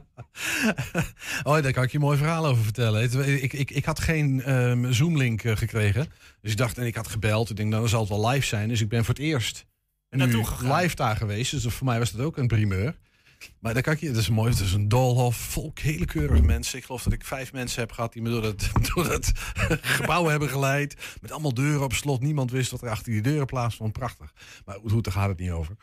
Oh, daar kan ik je een mooi verhaal over vertellen. Ik, ik, ik had geen ehm, Zoom-link eh, gekregen. Dus ik dacht, en ik had gebeld. Ik denk, nou, dan zal het wel live zijn. Dus ik ben voor het eerst nu live daar geweest. Dus voor mij was dat ook een primeur. Maar daar kan je, het is mooi, het is een doolhof, vol hele keurige mensen. Ik geloof dat ik vijf mensen heb gehad die me door dat, door dat gebouw hebben geleid. Met allemaal deuren op slot. Niemand wist wat er achter die deuren plaatsvond. Prachtig. Maar goed, daar gaat het niet over.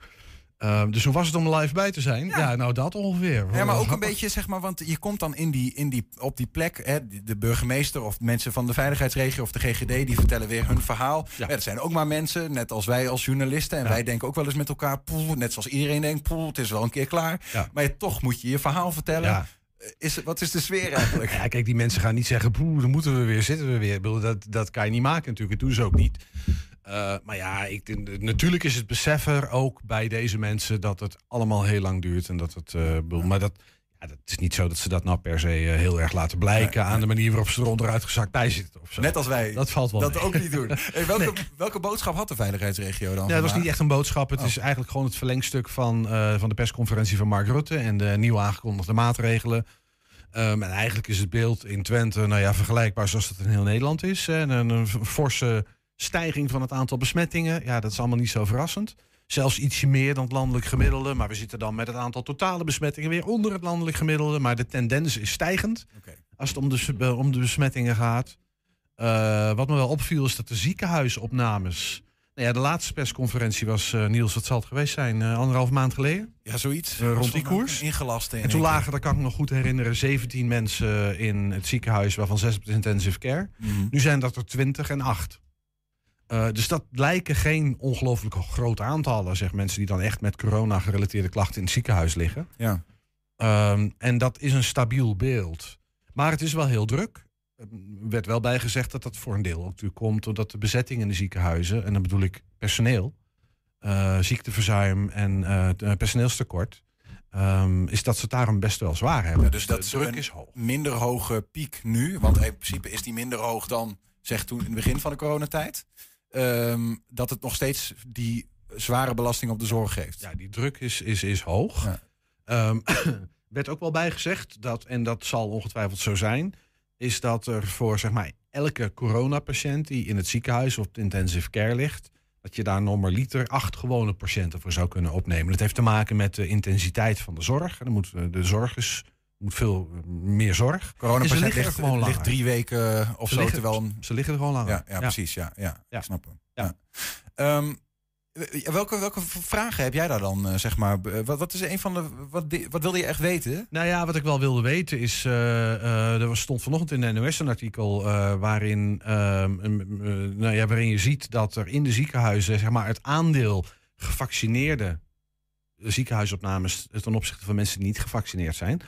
Ehm, dus hoe was het om live bij te zijn? Ja, nou dat ongeveer. Ja, maar ook een beetje, zeg maar, want je komt dan in die, in die, op die plek, hè, de- burgemeester of mensen van de veiligheidsregio of de GGD, die vertellen weer hun verhaal. Ja. dat zijn ook maar mensen, net als wij als journalisten. En wij denken ook wel eens met elkaar, poeh, net zoals iedereen denkt, poeh, het is wel een keer klaar. Maar je, toch moet je je verhaal vertellen. Ja. Is, wat is de sfeer eigenlijk? Ja, kijk, die mensen gaan niet zeggen, poeh, dan moeten we weer, zitten we weer. Dat, dat kan je niet maken natuurlijk, dat doen ze ook niet. Eh, maar ja, ik, natuurlijk is het besef er ook bij deze mensen dat het allemaal heel lang duurt. En dat het, eh, maar dat, Ja, het is niet zo dat ze dat nou per se eh, heel erg laten blijken aan de manier waarop ze er onderuit gezakt bij zitten. Of zo. Net als wij Dat valt wel dat mee. ook niet doen. Hey, welke, welke boodschap had de veiligheidsregio dan? Ja, het was niet echt een boodschap. Het Oh. is eigenlijk gewoon het verlengstuk van, van de persconferentie van Mark Rutte en de nieuw aangekondigde maatregelen. Ehm, en eigenlijk is het beeld in Twente nou ja, vergelijkbaar zoals het in heel Nederland is. En een, een forse stijging van het aantal besmettingen. Ja, dat is allemaal niet zo verrassend. Zelfs ietsje meer dan het landelijk gemiddelde. Maar we zitten dan met het aantal totale besmettingen weer onder het landelijk gemiddelde. Maar de tendens is stijgend als het om de, om de besmettingen gaat. Eh, wat me wel opviel is dat de ziekenhuisopnames. Nou ja, de laatste persconferentie was, eh, Niels, wat zal het geweest zijn? eh, anderhalf maand geleden? Ja, zoiets. Rond die koers. Ingelast. in En toen lagen, dat kan ik me nog goed herinneren, 17 mensen in het ziekenhuis, waarvan 6 op de intensive care. Mhm. Nu zijn dat er 20 en 8. Eh, dus dat lijken geen ongelooflijk grote aantallen, zeg mensen die dan echt met corona-gerelateerde klachten in het ziekenhuis liggen. Ja. Ehm, en dat is een stabiel beeld. Maar het is wel heel druk. Er werd wel bijgezegd dat dat voor een deel ook natuurlijk komt doordat de bezetting in de ziekenhuizen, en dan bedoel ik personeel, eh, ziekteverzuim en eh, personeelstekort, ehm, is dat ze het daarom best wel zwaar hebben. Ja, dus dat de druk is hoog. minder hoge piek nu. Want in principe is die minder hoog dan, zeg toen in het begin van de coronatijd. Ehm, dat het nog steeds die zware belasting op de zorg geeft. Ja, die druk is, is, is hoog. Ehm, werd ook wel bijgezegd dat, en dat zal ongetwijfeld zo zijn, is dat er voor zeg maar elke coronapatiënt die in het ziekenhuis of op de intensive care ligt, dat je daar normaliter acht gewone patiënten voor zou kunnen opnemen. Dat heeft te maken met de intensiteit van de zorg. En dan moet, eh, de zorg is, moet veel eh, meer zorg. Coronapatiënt liggen er ligt, gewoon ligt langer. drie weken of Ze zo. liggen- terwijl een- Ze liggen er gewoon langer. Ja, ja, precies. Ja, ja, Ja. ik snap hem. Ja. Ja. Ehm, welke, welke vragen heb jij daar dan, eh, zeg maar? Wat, wat is een van de. Wat, wat wilde je echt weten? Nou ja, wat ik wel wilde weten is. eh, eh, er was- stond vanochtend in de NOS een artikel. eh, waarin, ehm, eh, nou ja, waarin je ziet dat er in de ziekenhuizen. zeg maar het aandeel gevaccineerde ziekenhuisopnames. ten opzichte van mensen die niet gevaccineerd zijn.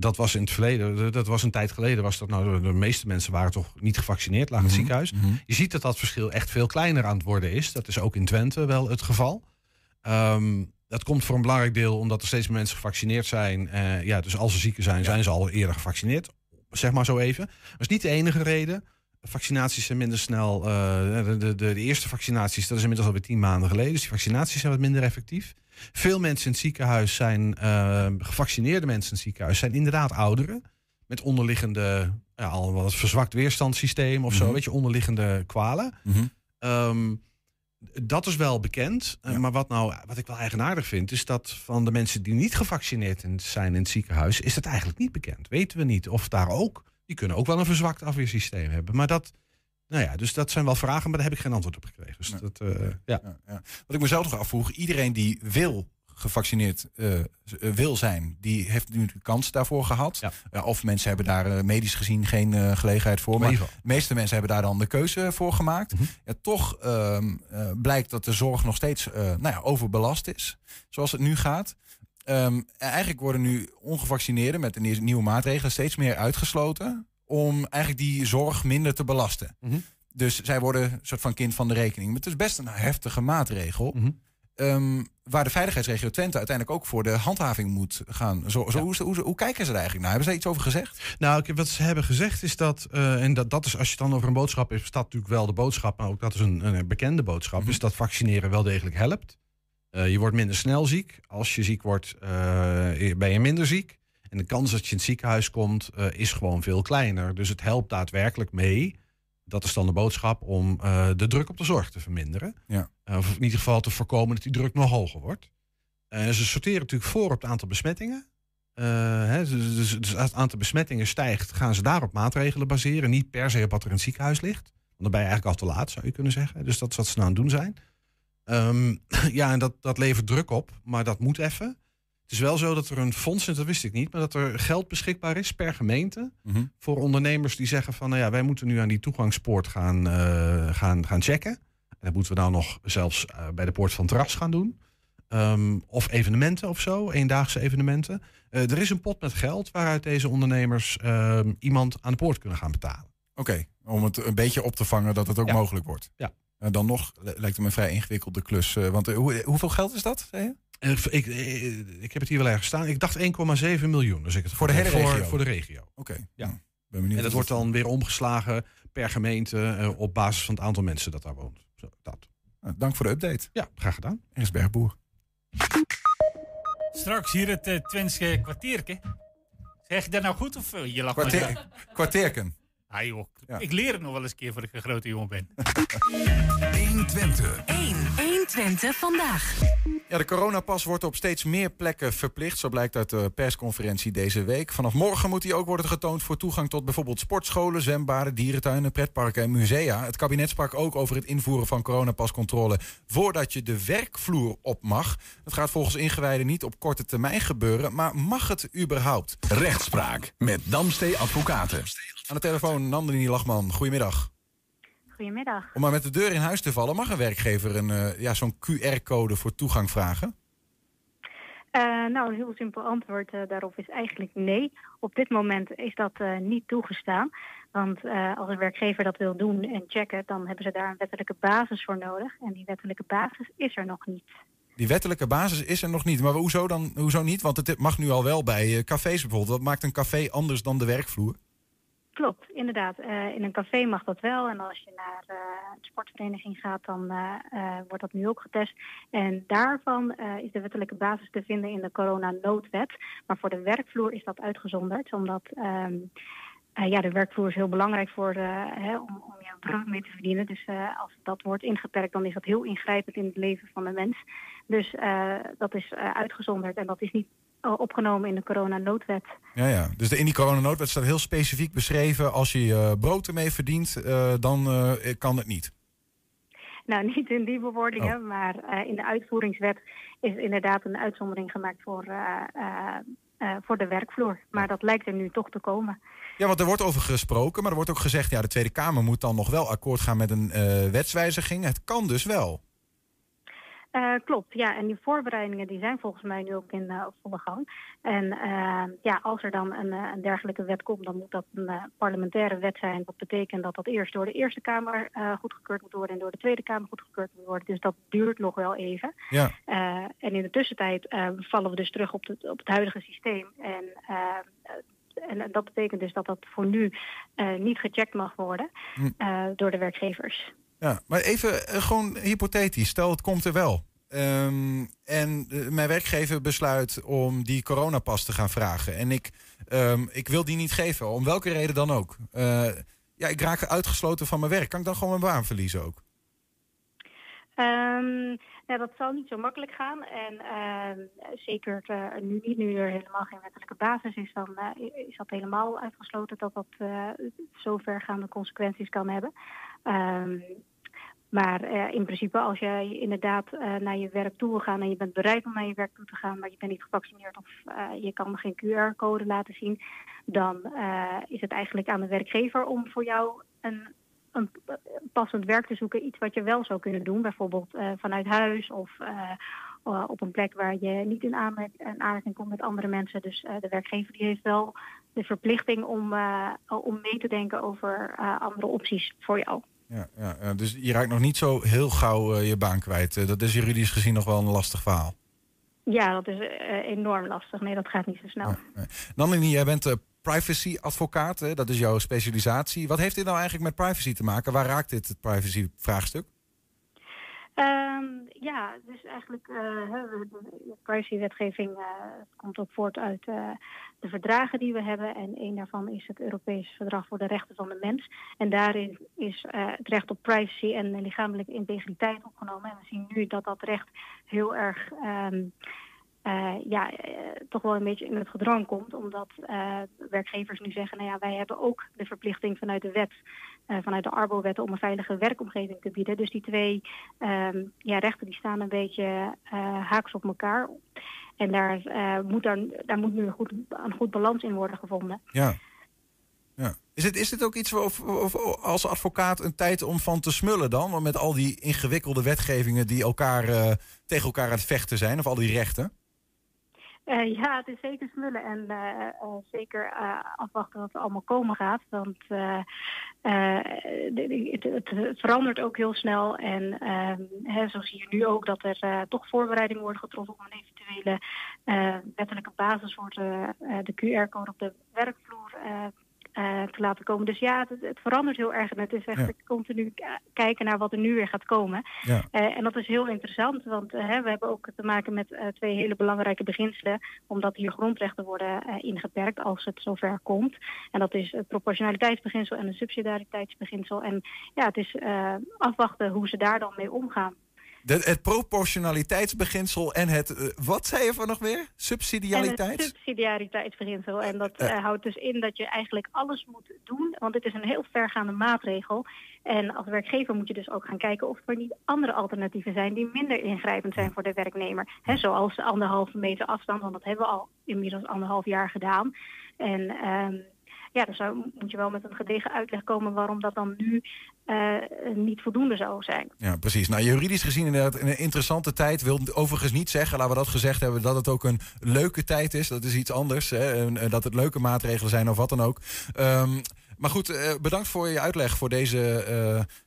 Dat was in het verleden, dat was een tijd geleden, was dat nou, de meeste mensen waren toch niet gevaccineerd, lagen in het Mhm, ziekenhuis. mhm. Je ziet dat dat verschil echt veel kleiner aan het worden is. Dat is ook in Twente wel het geval. Ehm, dat komt voor een belangrijk deel omdat er steeds meer mensen gevaccineerd zijn. Eh, ja, dus als ze zieken zijn, zijn ze al eerder gevaccineerd. Zeg maar zo even. Dat is niet de enige reden. Vaccinaties zijn minder snel. eh, de, de, de, de eerste vaccinaties, dat is inmiddels alweer tien maanden geleden. Dus die vaccinaties zijn wat minder effectief. Veel mensen in het ziekenhuis zijn, eh, gevaccineerde mensen in het ziekenhuis, zijn inderdaad ouderen. Met onderliggende, ja, al wat verzwakt weerstandssysteem of zo, Mhm. weet je, onderliggende kwalen. Mhm. Ehm, dat is wel bekend. Eh, Maar wat, nou, wat ik wel eigenaardig vind, is dat van de mensen die niet gevaccineerd in- zijn in het ziekenhuis, is dat eigenlijk niet bekend. Weten we niet of daar ook, die kunnen ook wel een verzwakt afweersysteem hebben. Maar dat, nou ja, dus dat zijn wel vragen, maar daar heb ik geen antwoord op gekregen. Dus dat, eh, ja. Ja, ja. Wat ik mezelf nog afvroeg, iedereen die wil gevaccineerd eh, eh, wil zijn, die heeft nu de kans daarvoor gehad. Ja, of mensen hebben daar eh, medisch gezien geen eh, gelegenheid voor. Maar de meeste mensen hebben daar dan de keuze voor gemaakt. ja, toch ehm, eh, blijkt dat de zorg nog steeds eh, nou ja, overbelast is, zoals het nu gaat. Ehm, eigenlijk worden nu ongevaccineerden met de nieuwe maatregelen steeds meer uitgesloten om eigenlijk die zorg minder te belasten. Dus zij worden een soort van kind van de rekening. Maar het is best een heftige maatregel. Ehm, waar de veiligheidsregio Twente uiteindelijk ook voor de handhaving moet gaan. Zo, zo, hoe, hoe, hoe kijken ze er eigenlijk naar? Hebben ze daar iets over gezegd? Nou, wat ze hebben gezegd is dat, eh, en dat, dat is als je het dan over een boodschap hebt, staat natuurlijk wel de boodschap, maar ook dat is een, een bekende boodschap, is dat vaccineren wel degelijk helpt. Eh, je wordt minder snel ziek. Als je ziek wordt, eh, ben je minder ziek. En de kans dat je in het ziekenhuis komt, eh, is gewoon veel kleiner. Dus het helpt daadwerkelijk mee. Dat is dan de boodschap om eh, de druk op de zorg te verminderen. Ja. Eh, of in ieder geval te voorkomen dat die druk nog hoger wordt. Ze sorteren natuurlijk voor op het aantal besmettingen. Hè, dus, dus, dus als het aantal besmettingen stijgt, gaan ze daarop maatregelen baseren. Niet per se op wat er in het ziekenhuis ligt. Want dan ben je eigenlijk al te laat, zou je kunnen zeggen. Dus dat is wat ze nou aan het doen zijn. Ehm, ja, en dat, dat levert druk op, maar dat moet even. Het is wel zo dat er een fonds, en dat wist ik niet, maar dat er geld beschikbaar is per gemeente. Mhm. Voor ondernemers die zeggen van, nou ja, wij moeten nu aan die toegangspoort gaan, eh, gaan, gaan checken. En dat moeten we nou nog zelfs eh, bij de poort van terras gaan doen. Ehm, of evenementen of zo, eendaagse evenementen. Eh, er is een pot met geld waaruit deze ondernemers ehm, iemand aan de poort kunnen gaan betalen. Oké, om het een beetje op te vangen dat het ook Ja. mogelijk wordt. Ja. Dan nog lijkt het me een vrij ingewikkelde klus. want hoe, hoeveel geld is dat? Zei je? En ik, ik, ik heb het hier wel ergens staan. Ik dacht 1,7 miljoen. Dus ik het Voor de hele regio? Voor de regio. Oké. Ja. Ben benieuwd En dat wordt dan weer omgeslagen per gemeente eh, op basis van het aantal mensen dat daar woont. Zo, dat. Nou, dank voor de update. Ja, graag gedaan. Er is Bergboer. Straks hier het uh, Twentse kwartierke. Zeg je dat nou goed of uh, je lacht Kwartier, kwartierken. Ah, joh. Ja. Ik leer het nog wel eens een keer voor ik een grote jongen ben. 120. 1. 120 vandaag. Ja, de coronapas wordt op steeds meer plekken verplicht. Zo blijkt uit de persconferentie deze week. Vanaf morgen moet die ook worden getoond voor toegang tot bijvoorbeeld sportscholen, zwembaden, dierentuinen, pretparken en musea. Het kabinet sprak ook over het invoeren van coronapascontrole voordat je de werkvloer op mag. Dat gaat volgens ingewijden niet op korte termijn gebeuren, maar mag het überhaupt? Rechtspraak met Damstee Advocaten. Aan de telefoon Nandini Lachman. Goedemiddag. Goedemiddag. Om maar met de deur in huis te vallen, mag een werkgever een, eh, ja, zo'n QR-code voor toegang vragen? Eh, nou, een heel simpel antwoord eh, daarop is eigenlijk nee. Op dit moment is dat niet toegestaan. Want als een werkgever dat wil doen en checken, dan hebben ze daar een wettelijke basis voor nodig. En die wettelijke basis is er nog niet. Die wettelijke basis is er nog niet. Maar hoezo dan hoezo niet? Want het mag nu al wel bij cafés bijvoorbeeld. Wat maakt een café anders dan de werkvloer? Klopt, inderdaad. Eh, in een café mag dat wel. En als je naar eh, een sportvereniging gaat, dan eh, wordt dat nu ook getest. En daarvan is de wettelijke basis te vinden in de coronanoodwet. Maar voor de werkvloer is dat uitgezonderd, omdat ehm, eh, ja, de werkvloer is heel belangrijk voor, hè, om, om je brood mee te verdienen. Dus als dat wordt ingeperkt, dan is dat heel ingrijpend in het leven van de mens. Dus dat is uitgezonderd en dat is niet opgenomen in de coronanoodwet. Ja, ja. Dus de, in die coronanoodwet staat heel specifiek beschreven... als je je brood ermee verdient, eh, dan eh, kan het niet. Nou, niet in die bewoordingen, maar eh, in de uitvoeringswet is inderdaad een uitzondering gemaakt voor, eh, eh, eh, voor de werkvloer. Maar dat lijkt er nu toch te komen. Ja, want er wordt over gesproken, maar er wordt ook gezegd... ja, de Tweede Kamer moet dan nog wel akkoord gaan met een eh, wetswijziging. Het kan dus wel. Eh, klopt, ja. En die voorbereidingen die zijn volgens mij nu ook in eh, volle gang. En eh, ja, als er dan een, een dergelijke wet komt, dan moet dat een parlementaire wet zijn. Dat betekent dat dat eerst door de Eerste Kamer goedgekeurd moet worden en door de Tweede Kamer goedgekeurd moet worden. Dus dat duurt nog wel even. Ja. En in de tussentijd vallen we dus terug op, het op het huidige systeem. En, en dat betekent dus dat dat voor nu niet gecheckt mag worden Hm. door de werkgevers. Ja, maar even eh, gewoon hypothetisch. Stel, het komt er wel. Ehm, en eh, mijn werkgever besluit om die coronapas te gaan vragen. En ik, ehm, ik wil die niet geven, om welke reden dan ook. Eh, ja, ik raak uitgesloten van mijn werk. Kan ik dan gewoon mijn baan verliezen ook? Ehm, ja, dat zal niet zo makkelijk gaan. En zeker eh, nu niet, nu er helemaal geen wettelijke basis is, dan is dat helemaal uitgesloten dat dat eh zo vergaande consequenties kan hebben. Ehm, maar eh, in principe, als jij inderdaad eh, naar je werk toe wil gaan en je bent bereid om naar je werk toe te gaan, maar je bent niet gevaccineerd of eh, je kan geen QR-code laten zien, dan is het eigenlijk aan de werkgever om voor jou een een passend werk te zoeken. Iets wat je wel zou kunnen doen. Bijvoorbeeld vanuit huis of op een plek waar je niet in aanraking komt met andere mensen. Dus de werkgever die heeft wel de verplichting om, om mee te denken over andere opties voor jou. Ja, ja, dus je raakt nog niet zo heel gauw eh, je baan kwijt. Eh, dat is juridisch gezien nog wel een lastig verhaal. Ja, dat is eh, enorm lastig. Nee, dat gaat niet zo snel. Nandini, jij bent privacy-advocaat. Dat is jouw specialisatie. Wat heeft dit nou eigenlijk met privacy te maken? Waar raakt dit het privacy-vraagstuk? Ehm, ja, dus eigenlijk we- de privacywetgeving eh, komt ook voort uit eh, de verdragen die we hebben. En een daarvan is het Europees Verdrag voor de Rechten van de Mens. En daarin is het recht op privacy en lichamelijke integriteit opgenomen. En we zien nu dat dat recht heel erg ehm, eh, ja, eh, toch wel een beetje in het gedrang komt. Omdat eh, werkgevers nu zeggen, nou ja, wij hebben ook de verplichting vanuit de wet, vanuit de Arbo-wet, om een veilige werkomgeving te bieden. Dus die twee ehm, ja, rechten die staan een beetje haaks op elkaar. En daar, moet daar, moet nu een goed, een goed balans in worden gevonden. Ja. ja. Is, het, is dit ook iets of, of, als advocaat een tijd om van te smullen dan? Met al die ingewikkelde wetgevingen die elkaar, tegen elkaar aan het vechten zijn, of al die rechten? Eh, ja, het is zeker smullen en eh, eh, zeker afwachten wat er allemaal komen gaat. Want het, verandert ook heel snel. En ehm, hè, zo zie je nu ook dat er toch voorbereidingen worden getroffen om een eventuele wettelijke basis voor de, de QR-code op de werkvloer eh, te laten komen. Dus ja, het, het verandert heel erg. En het is echt Ja. continu kijken naar wat er nu weer gaat komen. Ja. Eh, en dat is heel interessant, want eh, hè, we hebben ook te maken met twee hele belangrijke beginselen, omdat hier grondrechten worden ingeperkt als het zover komt. En dat is het proportionaliteitsbeginsel en het subsidiariteitsbeginsel. En ja, het is afwachten hoe ze daar dan mee omgaan. De, het proportionaliteitsbeginsel en het, eh, wat zei je van nog meer? En Subsidiariteit? het subsidiariteitsbeginsel. En dat eh, houdt dus in dat je eigenlijk alles moet doen, want dit is een heel vergaande maatregel. En als werkgever moet je dus ook gaan kijken of er niet andere alternatieven zijn die minder ingrijpend zijn voor de werknemer. Zoals de anderhalve meter afstand, want dat hebben we al inmiddels anderhalf jaar gedaan. En ehm, ja, dan zou, moet je wel met een gedegen uitleg komen waarom dat dan nu eh, niet voldoende zou zijn. Ja, precies. Nou, juridisch gezien inderdaad een interessante tijd. Wil overigens niet zeggen, laten we dat gezegd hebben, dat het ook een leuke tijd is. Dat is iets anders. Hè? Eh, dat het leuke maatregelen zijn of wat dan ook. Ehm, maar goed, eh, bedankt voor je uitleg voor deze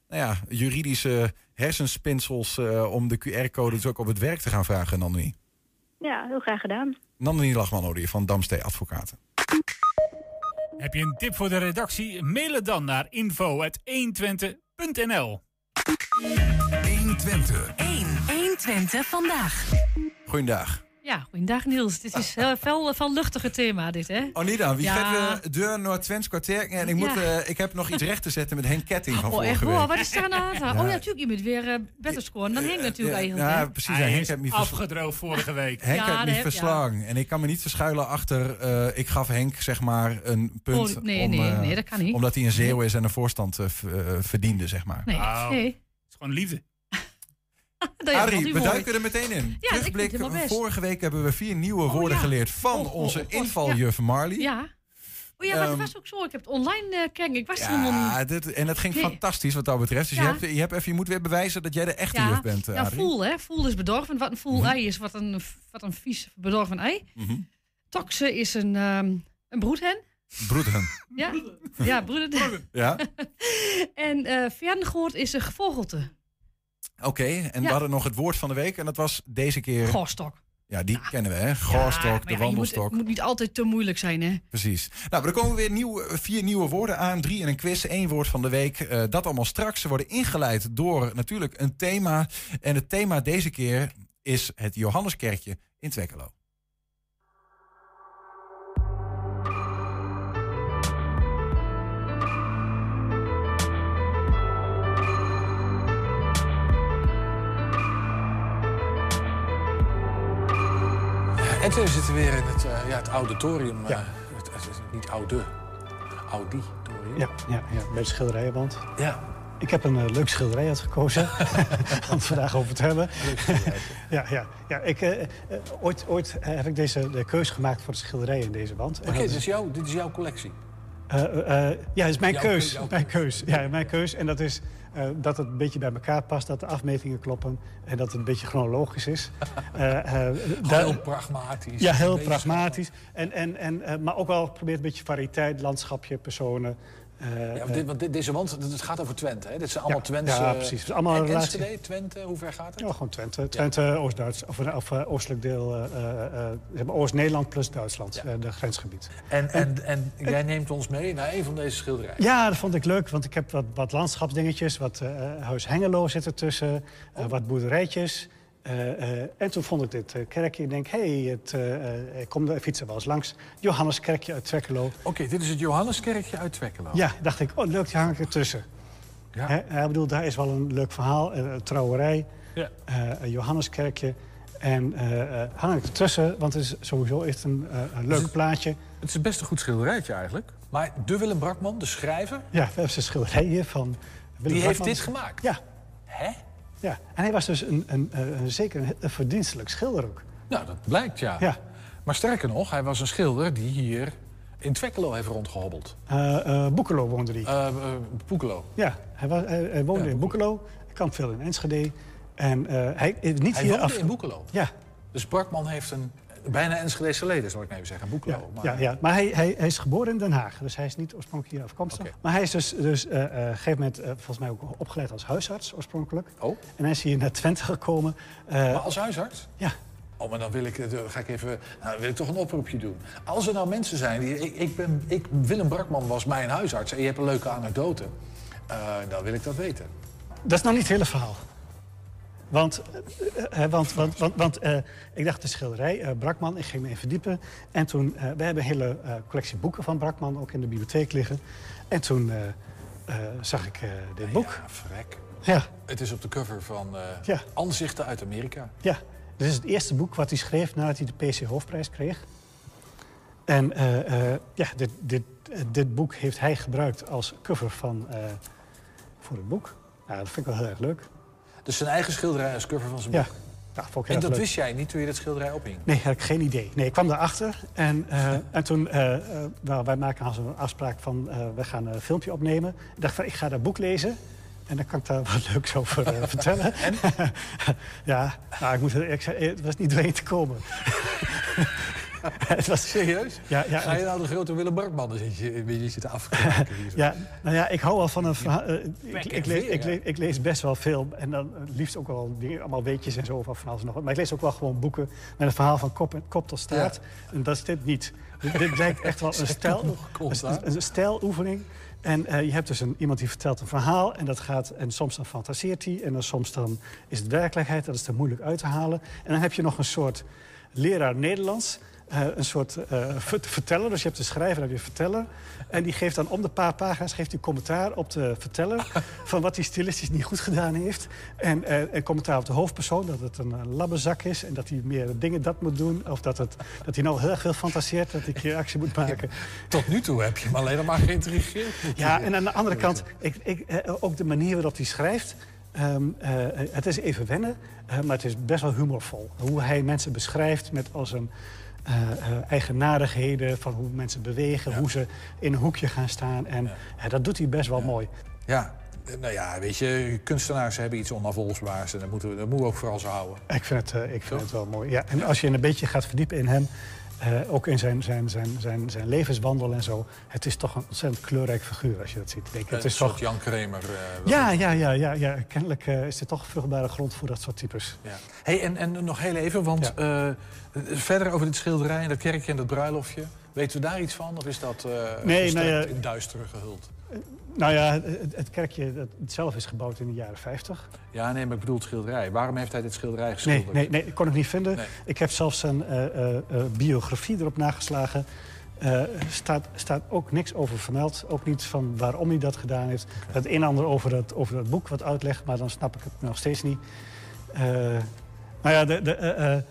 nou ja, juridische hersenspinsels om de QR-code dus ook op het werk te gaan vragen, Nandini. Ja, heel graag gedaan. Nandini Lachman van Damstee Advocaten. Heb je een tip voor de redactie? Mail het dan naar info.120.nl 120. 1. 120 vandaag. Goeiedag. Ja, goeiedag Niels. Dit is heel veel, veel luchtiger thema, dit, hè? Anita, wie Ja. gaat de deur Noord-Twents kwartier? En ik, moet, Ja. eh, ik heb nog iets recht te zetten met Henk Ketting van Oh, vorige echt week. hoor, wat is daar nou aan? Ja. Oh ja, natuurlijk, je moet weer eh beter scoren. Dan Henk natuurlijk eigenlijk, ja, precies. Hij Henk heeft me afgedroogd vorige week. Henk Ja, heeft me verslang. En ik kan me niet verschuilen achter... eh, ik gaf Henk zeg maar een punt. Oh, nee, om, nee, eh, nee, dat kan niet. Omdat hij een zeeuw is en een voorstand eh, eh, verdiende, zeg maar. Nee, nee. Het is gewoon liefde. Arie, we duiken er meteen in. Ja, Terugblik, het vorige week hebben we vier nieuwe Oh, woorden ja. geleerd van Oh, oh, onze oh, oh, invaljuf Marley. Ja. Oh ja, maar Ehm, dat was ook zo. Ik heb het online uh, kijken. Ik was er helemaal Ja, niet. dit, en dat ging Nee. fantastisch wat dat betreft. Dus je, hebt, je, hebt even, je moet weer bewijzen dat jij de echte ja, juf bent, eh, ja, voel, hè. Voel is bedorven. Wat een voel Mhm. ei is, wat een, wat een vies bedorven ei. Mhm. Toxe is een, ehm, een broedhen. Broederen. Ja, ja broeden. Ja, En eh Verngoord is een gevogelte. Oké. En we hadden nog het woord van de week. En dat was deze keer... Goorstok. Ja, die kennen we, hè? Goorstok, de moet- wandelstok. Het moet niet altijd te moeilijk zijn, hè? Precies. Nou, er komen weer nieuw, vier nieuwe woorden aan. Drie in een quiz, één woord van de week. Eh, dat allemaal straks. Ze worden ingeleid door natuurlijk een thema. En het thema deze keer is het Johanneskerkje in Twekkelo. En we zitten weer in het, eh, ja, het auditorium. eh, het, het niet oude, auditorium. Ja, ja, ja, bij de schilderijenband. Ja. Ik heb een eh, leuk schilderij uitgekozen om het vandaag over te hebben. ja, ja, ja, ik, ooit ooit heb ik deze de keuze gemaakt voor de schilderij in deze wand. En Oké, dit, is- is jouw, dit is jouw collectie. Eh, eh, eh, ja, het is mijn Jouw keus. jouw mijn keus. Ja, mijn keus. En dat is dat het een beetje bij elkaar past, dat de afmetingen kloppen en dat het een beetje chronologisch is. Heel pragmatisch. Ja, heel pragmatisch. En, en, en, maar ook wel probeert een beetje variëteit, landschapje, personen. Eh, Ja, want, eh, dit, want dit- deze wand, het gaat over Twente. Hè? Dit zijn allemaal Ja, Twentse... ja, precies. Het is allemaal en. Enschede, Twente, hoe ver gaat het? Ja, gewoon Twente. Twente, Oost-Duits. Of, of eh, oostelijk deel, eh, eh, eh, zeg maar Oost-Nederland plus Duitsland, eh, de grensgebied. En, en, en jij neemt ons mee naar een van deze schilderijen. Ja, dat vond ik leuk, want ik heb wat, wat landschapsdingetjes. Wat eh, Huis Hengelo zit ertussen, Oh. eh, wat boerderijtjes. Eh, eh, en toen vond ik dit eh, kerkje. Ik denk, hé, hey, het, ik kom de fietsen wel eens langs. Johanneskerkje uit Twekkelo. Oké, dit is het Johanneskerkje uit Twekkelo. Ja, dacht ik, oh leuk, die hang ik ertussen. Ja. Hè, ik bedoel, daar is wel een leuk verhaal. Een trouwerij, Ja. een Johanneskerkje. En hang ik ertussen, want het is sowieso echt een, een leuk het- plaatje. Het is best een goed schilderijtje eigenlijk. Maar de Willem Brakman, de schrijver, Ja, we hebben zijn schilderij hier van Willem die heeft dit gemaakt. Ja. Hè? Ja, en hij was dus een, een, een, zeker een, verdienstelijk schilder ook. Nou, dat blijkt, ja. Ja. Maar sterker nog, hij was een schilder die hier in Twekkelo heeft rondgehobbeld. Eh eh Boekelo woonde hij. Eh Boekelo. Ja, hij, was, hij, hij woonde in Boekelo. Hij kwam veel in Enschede. En hij is niet Hij hier woonde af... in Boekelo. Ja, Dus Brakman heeft een... Bijna Enschedese leden, zal ik even zeggen. Boeklo. Ja, maar, ja, ja, maar hij, hij, hij is geboren in Den Haag, dus hij is niet oorspronkelijk hier afkomstig. Maar hij is dus, dus op een gegeven moment eh, volgens mij ook opgeleid als huisarts oorspronkelijk. Oh. En hij is hier naar Twente gekomen. Maar als huisarts? Ja. Oh, maar dan wil ik, eh, ga ik even, nou, wil ik toch een oproepje doen. Als er nou mensen zijn die. Ik, ik ben, ik, Willem Brakman was mijn huisarts en je hebt een leuke anekdote. dan wil ik dat weten. Dat is nog niet het hele verhaal. Want, eh, eh, want, want, want, want eh, ik dacht de schilderij, eh, Brakman, ik ging me even verdiepen. En toen, we hebben een hele collectie boeken van Brakman ook in de bibliotheek liggen. En toen zag ik dit boek. Ja, vrek. Ja. Het is op de cover van Ja. Anzichten uit Amerika. Ja, dit is het eerste boek wat hij schreef nadat hij de PC Hoofdprijs kreeg. En ja, dit, dit, dit boek heeft hij gebruikt als cover van, voor het boek. Nou, dat vind ik wel heel erg leuk. Dus zijn eigen schilderij als cover van zijn boek. ja En dat leuk. wist jij niet toen je dat schilderij ophing? Nee, had ik geen idee. Nee, ik kwam daarachter en, eh, en toen, nou, wij maken als een afspraak van, eh, we gaan een filmpje opnemen. Ik dacht van, ik ga dat boek lezen en dan kan ik daar wat leuks over vertellen. En? ja, nou, ik moet ik zei, het was niet doorheen te komen. het was, Serieus? Ja, ja, Ga je nou de grote Willem Brakman zit je, zitten afkijken? hier zo? Ja, nou ja, ik hou wel van een verhaal. eh, ik, ik, lees, ik, ja. lees, ik lees best wel veel. En dan het liefst ook wel dingen, allemaal weetjes en zo van van alles en nog. Maar ik lees ook wel gewoon boeken met een verhaal van kop, en, kop tot staart. En dat is dit niet. Dit, dit lijkt echt wel een stijl, een, een stijloefening. En eh, je hebt dus een, iemand die vertelt een verhaal en dat gaat en soms dan fantaseert hij en dan soms dan is het werkelijkheid. Dat is er moeilijk uit te halen. En dan heb je nog een soort leraar Nederlands. Eh, een soort eh, vert- verteller. Dus je hebt de schrijver en heb je verteller. En die geeft dan om de paar pagina's geeft hij commentaar op de verteller... van wat hij stilistisch niet goed gedaan heeft. En, eh, en commentaar op de hoofdpersoon, dat het een, labbezak is... en dat hij meer dingen dat moet doen. Of dat, het, dat hij nou heel erg veel fantaseert, dat een keer actie moet maken. Tot nu toe heb je hem alleen maar geïntrigeerd. Ja, en aan de andere kant, ik, ik, ook de manier waarop hij schrijft. ehm, eh, het is even wennen, maar het is best wel humorvol. Hoe hij mensen beschrijft met als een eh, eigenaardigheden... van hoe mensen bewegen, hoe ze in een hoekje gaan staan. En eh, dat doet hij best wel mooi. Ja, nou ja, weet je, kunstenaars hebben iets onafvolgbaars. En dat moeten we, dat moeten we ook vooral zo houden. Ik vind het, ik vind het wel mooi. Ja, en als je een beetje gaat verdiepen in hem... eh, ook in zijn, zijn, zijn, zijn, zijn levenswandel en zo... het is toch een ontzettend kleurrijk figuur als je dat ziet. Ik denk, het is toch... Jan Kramer. eh, Ja, ja, ja, ja, ja. kennelijk eh, is er toch vruchtbare grond voor dat soort types. Ja. Hey, en, en nog heel even, want eh, verder over dit schilderij en dat kerkje en dat bruiloftje. Weten we daar iets van? Of is dat eh Nee, nou in duisteren gehuld? Nou ja, het, het kerkje zelf is gebouwd in de jaren 50. Ja, nee, maar ik bedoel het schilderij. Waarom heeft hij dit schilderij Nee, geschilderd? nee, nee, ik kon het niet vinden. Ik heb zelfs zijn eh, eh, eh, biografie erop nageslagen. Er staat, staat ook niks over vermeld. Ook niet van waarom hij dat gedaan heeft. Het een en ander over dat, over dat boek wat uitlegt, maar dan snap ik het nog steeds niet. Nou ja, de, de,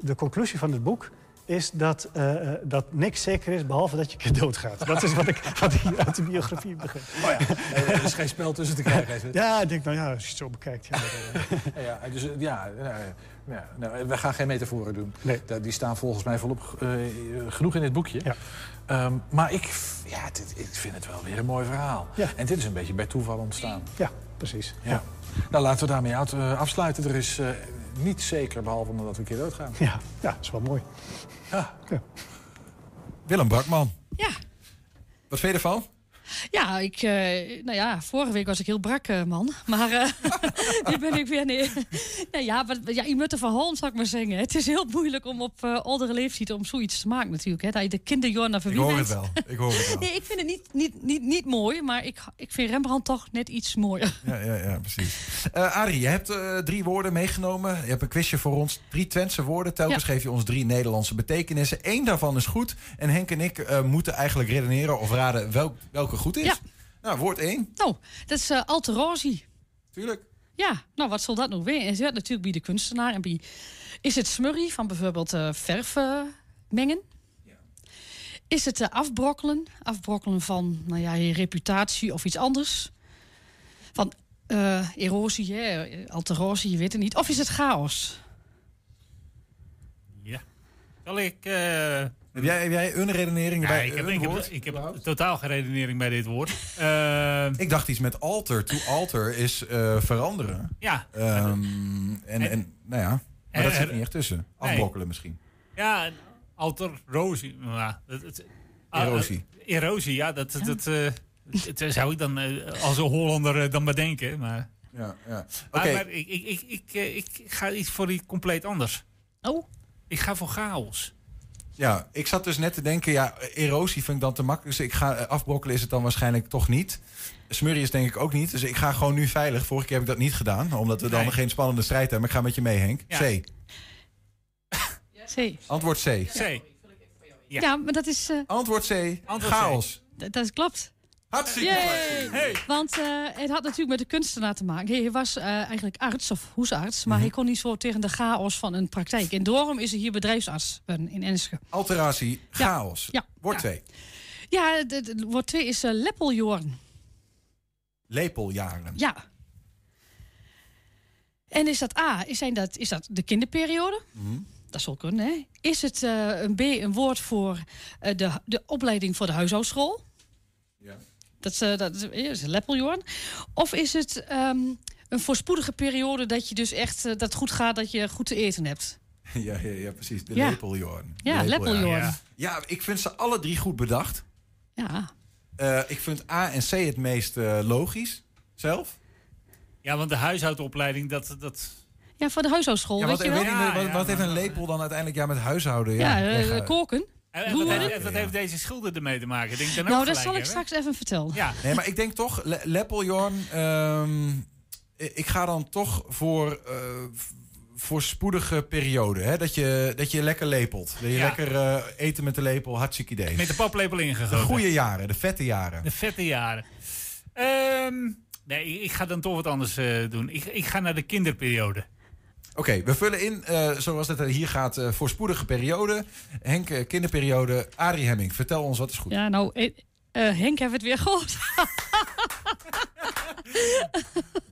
de conclusie van het boek is dat, eh, eh, dat niks zeker is, behalve dat je een keer doodgaat. Dat is wat ik wat uit de biografie begrijp. Oh ja, er is geen spel tussen te krijgen. het? Ja, ik denk, nou ja, als je het zo bekijkt. Ja, Ja, dus, eh, ja, nou, ja, nou, we gaan geen metaforen doen. Da- Die staan volgens mij volop genoeg in dit boekje. Ehm, maar ik, ja, dit- ik vind het wel weer een mooi verhaal. Ja. En dit is een beetje bij toeval ontstaan. ja precies. Ja. Nou, laten we daarmee uit, afsluiten. Er is eh, niet zeker, behalve omdat we een keer doodgaan. Ja, ja, dat is wel mooi. Ja. Willem Brakman. Ja. Wat vind je ervan? Ja, ik, eh, nou ja, vorige week was ik heel brak, eh, man. Maar eh, nu ben ik weer... Nee, nee ja, ja, je moet er van Holm, zal ik maar zeggen. Het is heel moeilijk om op oudere leeftijd om zoiets te maken natuurlijk. Hè. Dat je de kinderjaren Ik hoor het wel. Ik hoor het wel. Nee, ik vind het niet, niet, niet, niet mooi, maar ik, ik vind Rembrandt toch net iets mooier. Ja, ja, ja precies. Arie, je hebt drie woorden meegenomen. Je hebt een quizje voor ons. Drie Twentse woorden. Telkens Ja. geef je ons drie Nederlandse betekenissen. Eén daarvan is goed. En Henk en ik moeten eigenlijk redeneren of raden welk, welke goed is. Ja. Nou, woord één. Nou, dat is eh Alterosi. Tuurlijk. Ja, nou wat zal dat nou weer? Het werd natuurlijk bij de kunstenaar en bij... Is het smurrie van bijvoorbeeld eh verf mengen? Is het eh, afbrokkelen? Afbrokkelen van nou ja, je reputatie of iets anders? Van eh, erosie, hè? alterosie, je weet het niet. Of is het chaos? Ja. Zal ik... Heb jij, heb jij een redenering Ja, bij ik heb, een ik, heb, woord? ik heb totaal geen redenering bij dit woord. Eh, Ik dacht iets met alter. To alter is eh, veranderen. Ja. Ehm, en, en, nou ja, maar dat zit er- niet echt tussen. Nee. Afbrokkelen misschien. Ja, en alterosie. Ja, het, het, ah, Erosie. erosie, ja. Dat, dat, zou ik dan eh, als een Hollander eh, dan bedenken. Maar, Ja, ja. maar, Oké. maar ik, ik, ik, ik, ik ga iets voor iets compleet anders. Oh? Ik ga voor chaos. Ja, ik zat dus net te denken, ja, erosie vind ik dan te makkelijk. Dus ik ga eh, afbrokkelen is het dan waarschijnlijk toch niet. Smurrie is denk ik ook niet. Dus ik ga gewoon nu veilig. Vorige keer heb ik dat niet gedaan, omdat we dan Nee. geen spannende strijd hebben. Maar ik ga met je mee, Henk. Ja. C. C. Antwoord C. C. Ja, maar dat is... eh, Antwoord C. Antwoord C. Chaos. d- dat klopt. Hartstikke! Hey. Want eh, het had natuurlijk met de kunstenaar te maken. Hij was eh, eigenlijk arts of hoesarts, maar Mhm. hij kon niet zo tegen de chaos van een praktijk. En daarom is hij hier bedrijfsarts eh, in Enschede. Alteratie, chaos. Ja. Woord Ja. 2. Ja, de, de- woord 2 is uh, leppeljorn. Lepeljaren. Ja. En is dat A, is, zijn dat, is dat de kinderperiode? Mhm. Dat zal kunnen, hè? Is het een B, een woord voor de, de opleiding voor de huishoudschool? Ja. Dat is, eh, dat is, een. Of is het ehm, een voorspoedige periode dat je dus echt eh, dat het goed gaat, dat je goed te eten hebt? Ja, ja, ja, precies. De Ja. Ja. Ja. ja, ik vind ze alle drie goed bedacht. Ja. Eh, ik vind A en C het meest eh, logisch. Zelf. Ja, want de huishoudopleiding, dat... dat Ja, voor de huishoudschool, Ja, weet wat, je wel? niet, wat, wat heeft een lepel dan uiteindelijk ja, met huishouden? Ja, Ja, ja, koken. En, en wat, heeft, en wat heeft deze schilder ermee te maken? Denk dan ook Nou, dat zal ik straks even vertellen. Ja. Nee, maar ik denk toch, Le Leppeljorn... ehm, ik ga dan toch voor, eh, v- voor spoedige periode. Hè? Dat, je, dat je lekker lepelt. Dat je Ja. lekker eh, eten met de lepel, hartstikke idee. Met de paplepel de ingegoten. goede jaren, de vette jaren. De vette jaren. Ehm, nee, ik- ik ga dan toch wat anders eh, doen. Ik, ik ga naar de kinderperiode. Oké, we vullen in, eh, zoals het er hier gaat, eh, voor spoedige periode. Henk, eh, kinderperiode. Arie Hemming, vertel ons wat is goed. Ja, nou, eh, eh, Henk heeft het weer gehoord.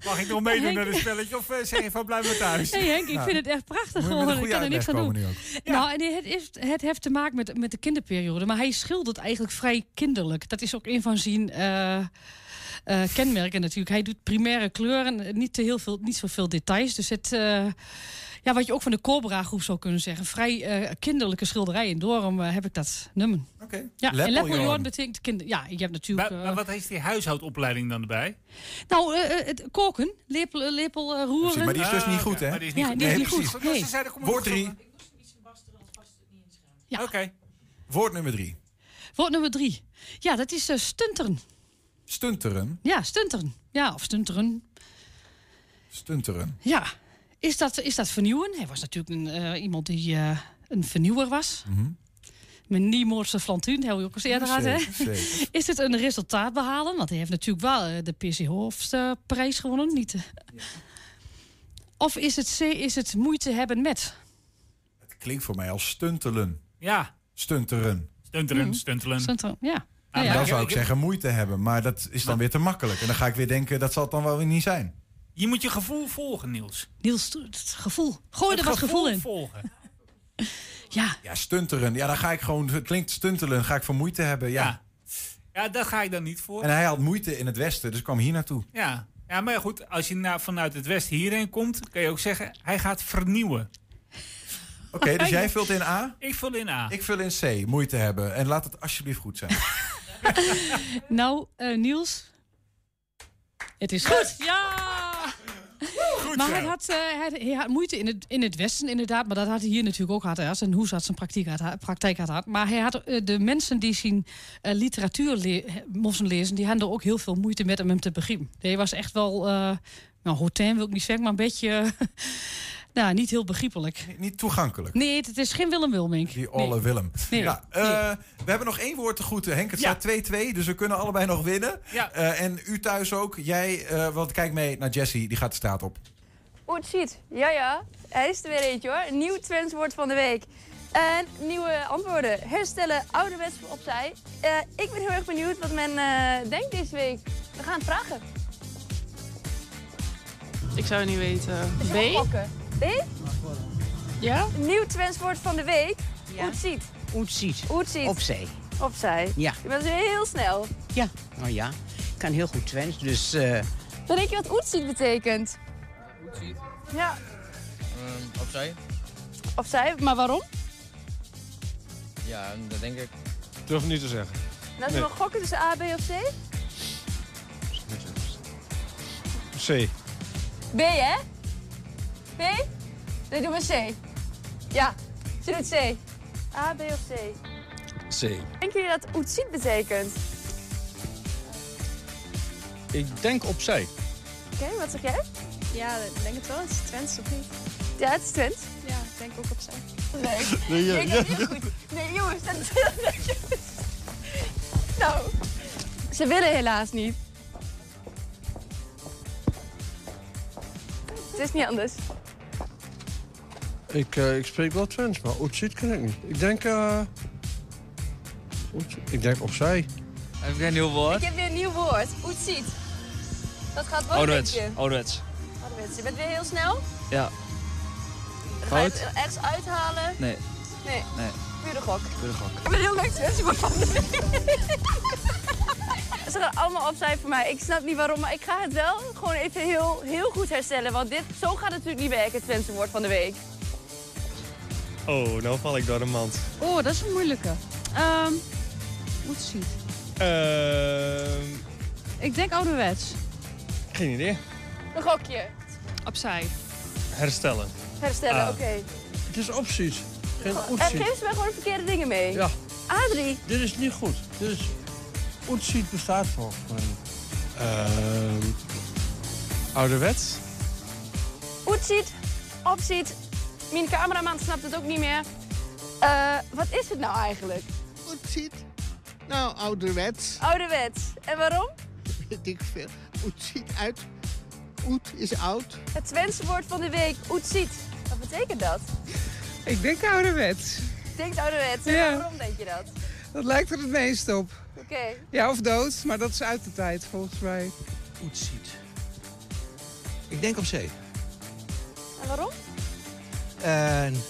Mag ik nog meedoen Henk- naar het spelletje? Of eh, zeg je van blijf maar thuis? Nee, Henk, ik Nou, vind het echt prachtig een Ik kan er niks aan doen. Nou, en het, is, het heeft te maken met, met de kinderperiode. Maar hij schildert eigenlijk vrij kinderlijk. Dat is ook een van zijn eh, eh, kenmerken natuurlijk. Hij doet primaire kleuren, niet, te heel veel, niet zoveel details. Dus het... eh, ja, wat je ook van de Cobra groep zou kunnen zeggen. Vrij eh, kinderlijke schilderijen. Daarom eh, heb ik dat nummer. Oké. Ja, en leppeljorn betekent kinder. Ja, je hebt natuurlijk... Maar, eh, maar wat heeft die huishoudopleiding dan erbij? nou, eh, eh, het koken, lepel, lepel eh, roeren. Precies, maar die is dus Ah, niet oké, goed, hè? maar die is niet Ja, goed. die is Nee, niet goed. Woord op, 3. Ja. Oké. Woord nummer 3. Woord nummer drie. Ja, dat is eh, stunteren. Stunteren. Ja, stunteren. Ja, of stunteren. Stunteren. Ja. Is dat, is dat vernieuwen? Hij was natuurlijk een, eh, iemand die eh, een vernieuwer was. Mhm. Met Niemoordse flantuun, heel ook eens eerder gehad, hè? Zeker, zeker. Is het een resultaat behalen? Want hij heeft natuurlijk wel eh, de PC Hoofdprijs gewonnen, niet? Of is het C, is het moeite hebben met? Het klinkt voor mij als stuntelen. Ja, Stunteren. stunteren, stuntelen. Stunteren, ja. Ah, ja. Dan ik- zou ik zeggen moeite hebben, maar dat is dan weer te makkelijk. En dan ga ik weer denken, dat zal het dan wel weer niet zijn. Je moet je gevoel volgen, Niels. Niels, het gevoel. Gooi er Het wat gevoel in. volgen. Ja, Ja, stunteren. Ja, dan ga ik gewoon, het klinkt stuntelen, ga ik voor moeite hebben. Ja. Ja. Ja, daar ga ik dan niet voor. En hij had moeite in het westen, dus kwam hier naartoe. Ja. ja, maar goed, als je nou vanuit het westen hierheen komt, kan je ook zeggen, hij gaat vernieuwen. Oké, dus jij vult in A, Ik vul in A. ik vul in C, moeite hebben. En laat het alsjeblieft goed zijn. nou, eh, Niels. Het is goed. Ja! Goed Maar zo. hij had, eh, hij, hij had moeite in het, in het Westen, inderdaad. Maar dat had hij hier natuurlijk ook gehad. Hij had zijn praktijk had, praktijk had. Maar hij had eh, de mensen die zijn eh, literatuur le moesten lezen... die hadden er ook heel veel moeite met om hem te begrijpen. Hij was echt wel... eh nou, hotain wil ik niet zeggen, maar een beetje... nou, niet heel begrijpelijk. Niet toegankelijk. Nee, het is geen Willem Wilmink. Die olle nee. Willem. Nee. Ja, eh, We hebben nog één woord te goed, Henk. Het Ja. staat 2-2, dus we kunnen allebei nog winnen. Ja. Eh, en u thuis ook. Jij, eh, want kijk mee naar Jessie, die gaat de straat op. Oh, het ziet. Ja, ja. Hij is er weer eentje hoor. Nieuw trendswoord van de week. En nieuwe antwoorden. Herstellen, ouderwets opzij. Eh, ik ben heel erg benieuwd wat men eh, denkt deze week. We gaan het vragen. Ik zou het niet weten. B? We? Ja? Een nieuw trendswoord van de week. Ja. Hoe het ziet. Oetsiet. Hoe het ziet. Opzij. Opzij. Ja. Je bent heel snel. Ja. Nou ja, ik kan heel goed Twents, dus... eh, Dan denk je wat oetsiet betekent. Ja. opzij. Opzij. Maar waarom? Ja, dat denk ik. Durf ik niet te zeggen. En als we Nee. nog gokken tussen A, B of C? C. B, hè? B? Nee, doe maar C. Ja, ze doet C. A, B of C? C. Denken jullie dat Oetziet betekent? Ik denk opzij. Oké, wat zeg jij? Ja, ik denk het wel. Het is Twents of niet? Ja, het is Twents. Ja, ik denk ook opzij. Nee, Nee, ja, ja, goed. Nee, jongens, dat Nou, ze willen helaas niet. Het is niet anders. Ik, eh, ik spreek wel Twents, maar Oetziet ken ik niet. Ik denk... eh Oetziet- ik denk opzij. Heb ik een nieuw woord? Ik heb weer een nieuw woord. Oetziet. Dat gaat wel Ouderwets. een beetje. Ouderwets. Ouderwets. Je bent weer heel snel. Ja. Ga je het ergens uithalen? Nee. Nee. Nee. Pure gok. Pure gok. Ik ben heel leuk Twents voor van Ze gaan allemaal opzij voor mij. Ik snap niet waarom, maar ik ga het wel gewoon even heel, heel goed herstellen. Want dit, zo gaat het natuurlijk niet werken, het Twentse woord van de week. Oh, nou val ik door de mand. Oh, dat is een moeilijke. Ehm moet zien. Ehm Ik denk ouderwets. geen idee. Een gokje. Opzij. Herstellen. Herstellen, Ah. oké. Het is opziet. Geen En Oetziet. geef ze mij gewoon de verkeerde dingen mee. Ja. Adrie. Dit is niet goed. Dit is... Oetziet bestaat volgens mij niet. Ehm ouderwets? Oetziet, opziet. Mijn cameraman snapt het ook niet meer. Eh, wat is het nou eigenlijk? Oetziet. Nou, ouderwets. Ouderwets. En waarom? Weet ik veel. Oetziet uit. Oet is oud. Het Twentse woord van de week, oetziet. Wat betekent dat? Ik denk ouderwets. Denkt ouderwets. En Ja. waarom denk je dat? Dat lijkt er het meest op. Oké. Ja, of dood, maar dat is uit de tijd volgens mij. Oetziet. Ik denk op zee. En waarom? En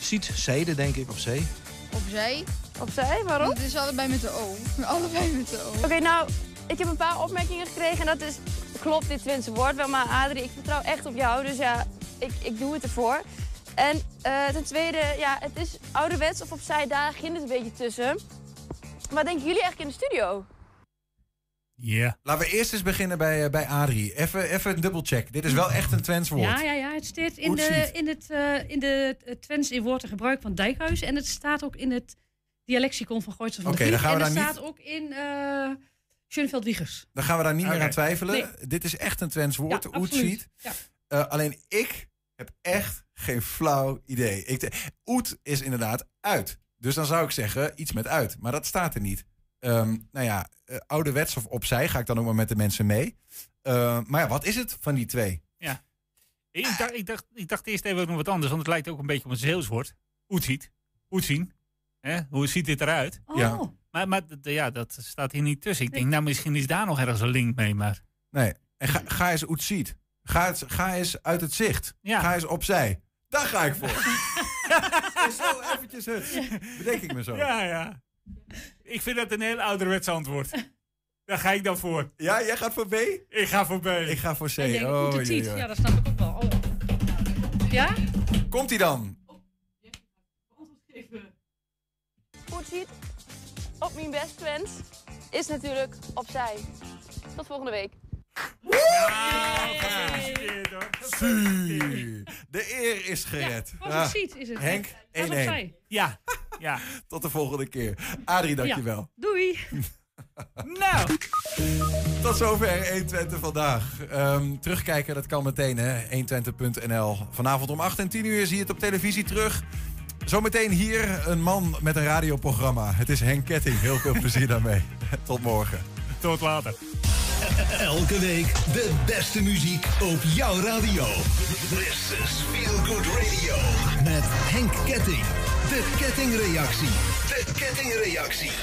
ziet, zeden denk ik op zee. Opzij. Opzij, waarom? Het is allebei met de O. Allebei met de O. Oké, nou, ik heb een paar opmerkingen gekregen en dat is... Klopt dit Twentse woord wel, maar Adrie, ik vertrouw echt op jou. Dus ja, ik, ik doe het ervoor. En eh, ten tweede, ja, het is ouderwets of opzij, daar ging het een beetje tussen. Wat denken jullie eigenlijk in de studio? Ja. Laten we eerst eens beginnen bij, eh, bij Adrie. Even, even een dubbelcheck. Dit is wel echt een Twents woord. Ja, ja, ja, het staat in de, in het, eh, in de eh, Twents in woord en gebruik van Dijkhuis. En het staat ook in het dialecticon van Gooitse van Oké, de dan gaan we En het staat ook in eh Schoenveld Wiegers. Dan gaan we daar niet meer Oké. aan twijfelen. Nee. Dit is echt een Twents woord, Ja. Eh, alleen ik heb echt geen flauw idee. Ik oet is inderdaad uit. Dus dan zou ik zeggen iets met uit. Maar dat staat er niet. Ehm, nou ja, eh, ouderwets of opzij ga ik dan ook maar met de mensen mee. Eh, maar ja, wat is het van die twee? Ja. Ik dacht, ik, dacht, ik dacht eerst even nog wat anders, want het lijkt ook een beetje op een Zeeuwswoord. Oetziet. Oetzien. Hè? Hoe ziet dit eruit? Oh. Ja. Maar, maar d- ja, dat staat hier niet tussen. Ik denk, nou, misschien is daar nog ergens een link mee, maar... Nee. En ga, ga eens oetziet. Ga, eens- ga eens uit het zicht. Ga eens opzij. Daar ga ik voor. is zo eventjes het. Bedenk ik me zo. Ja, ja. Ik vind dat een heel ouderwets antwoord. Daar ga ik dan voor. Ja, jij gaat voor B? Ik ga voor B. Ik ga voor C. Ik denk, Oh. Ja, dat snap ik ook wel. Oh. Ja? Komt hij dan? Oetziet, op mijn best Twents, is natuurlijk opzij. Tot volgende week. Zie. De eer is gered. was het ziet, is het. Henk, Was 1-1. opzij. Ja, ja. Tot de volgende keer. Adrie, dankjewel. Doei. Nou. Tot zover 120 vandaag. Ehm, terugkijken, dat kan meteen, hè. 120.nl. Vanavond om 8 en 10 uur zie je het op televisie terug. Zometeen hier een man met een radioprogramma. Het is Henk Ketting. Heel veel plezier daarmee. Tot morgen. Tot later. Elke week de beste muziek op jouw radio. This is Feel Good Radio. Met Henk Ketting. De kettingreactie. De kettingreactie.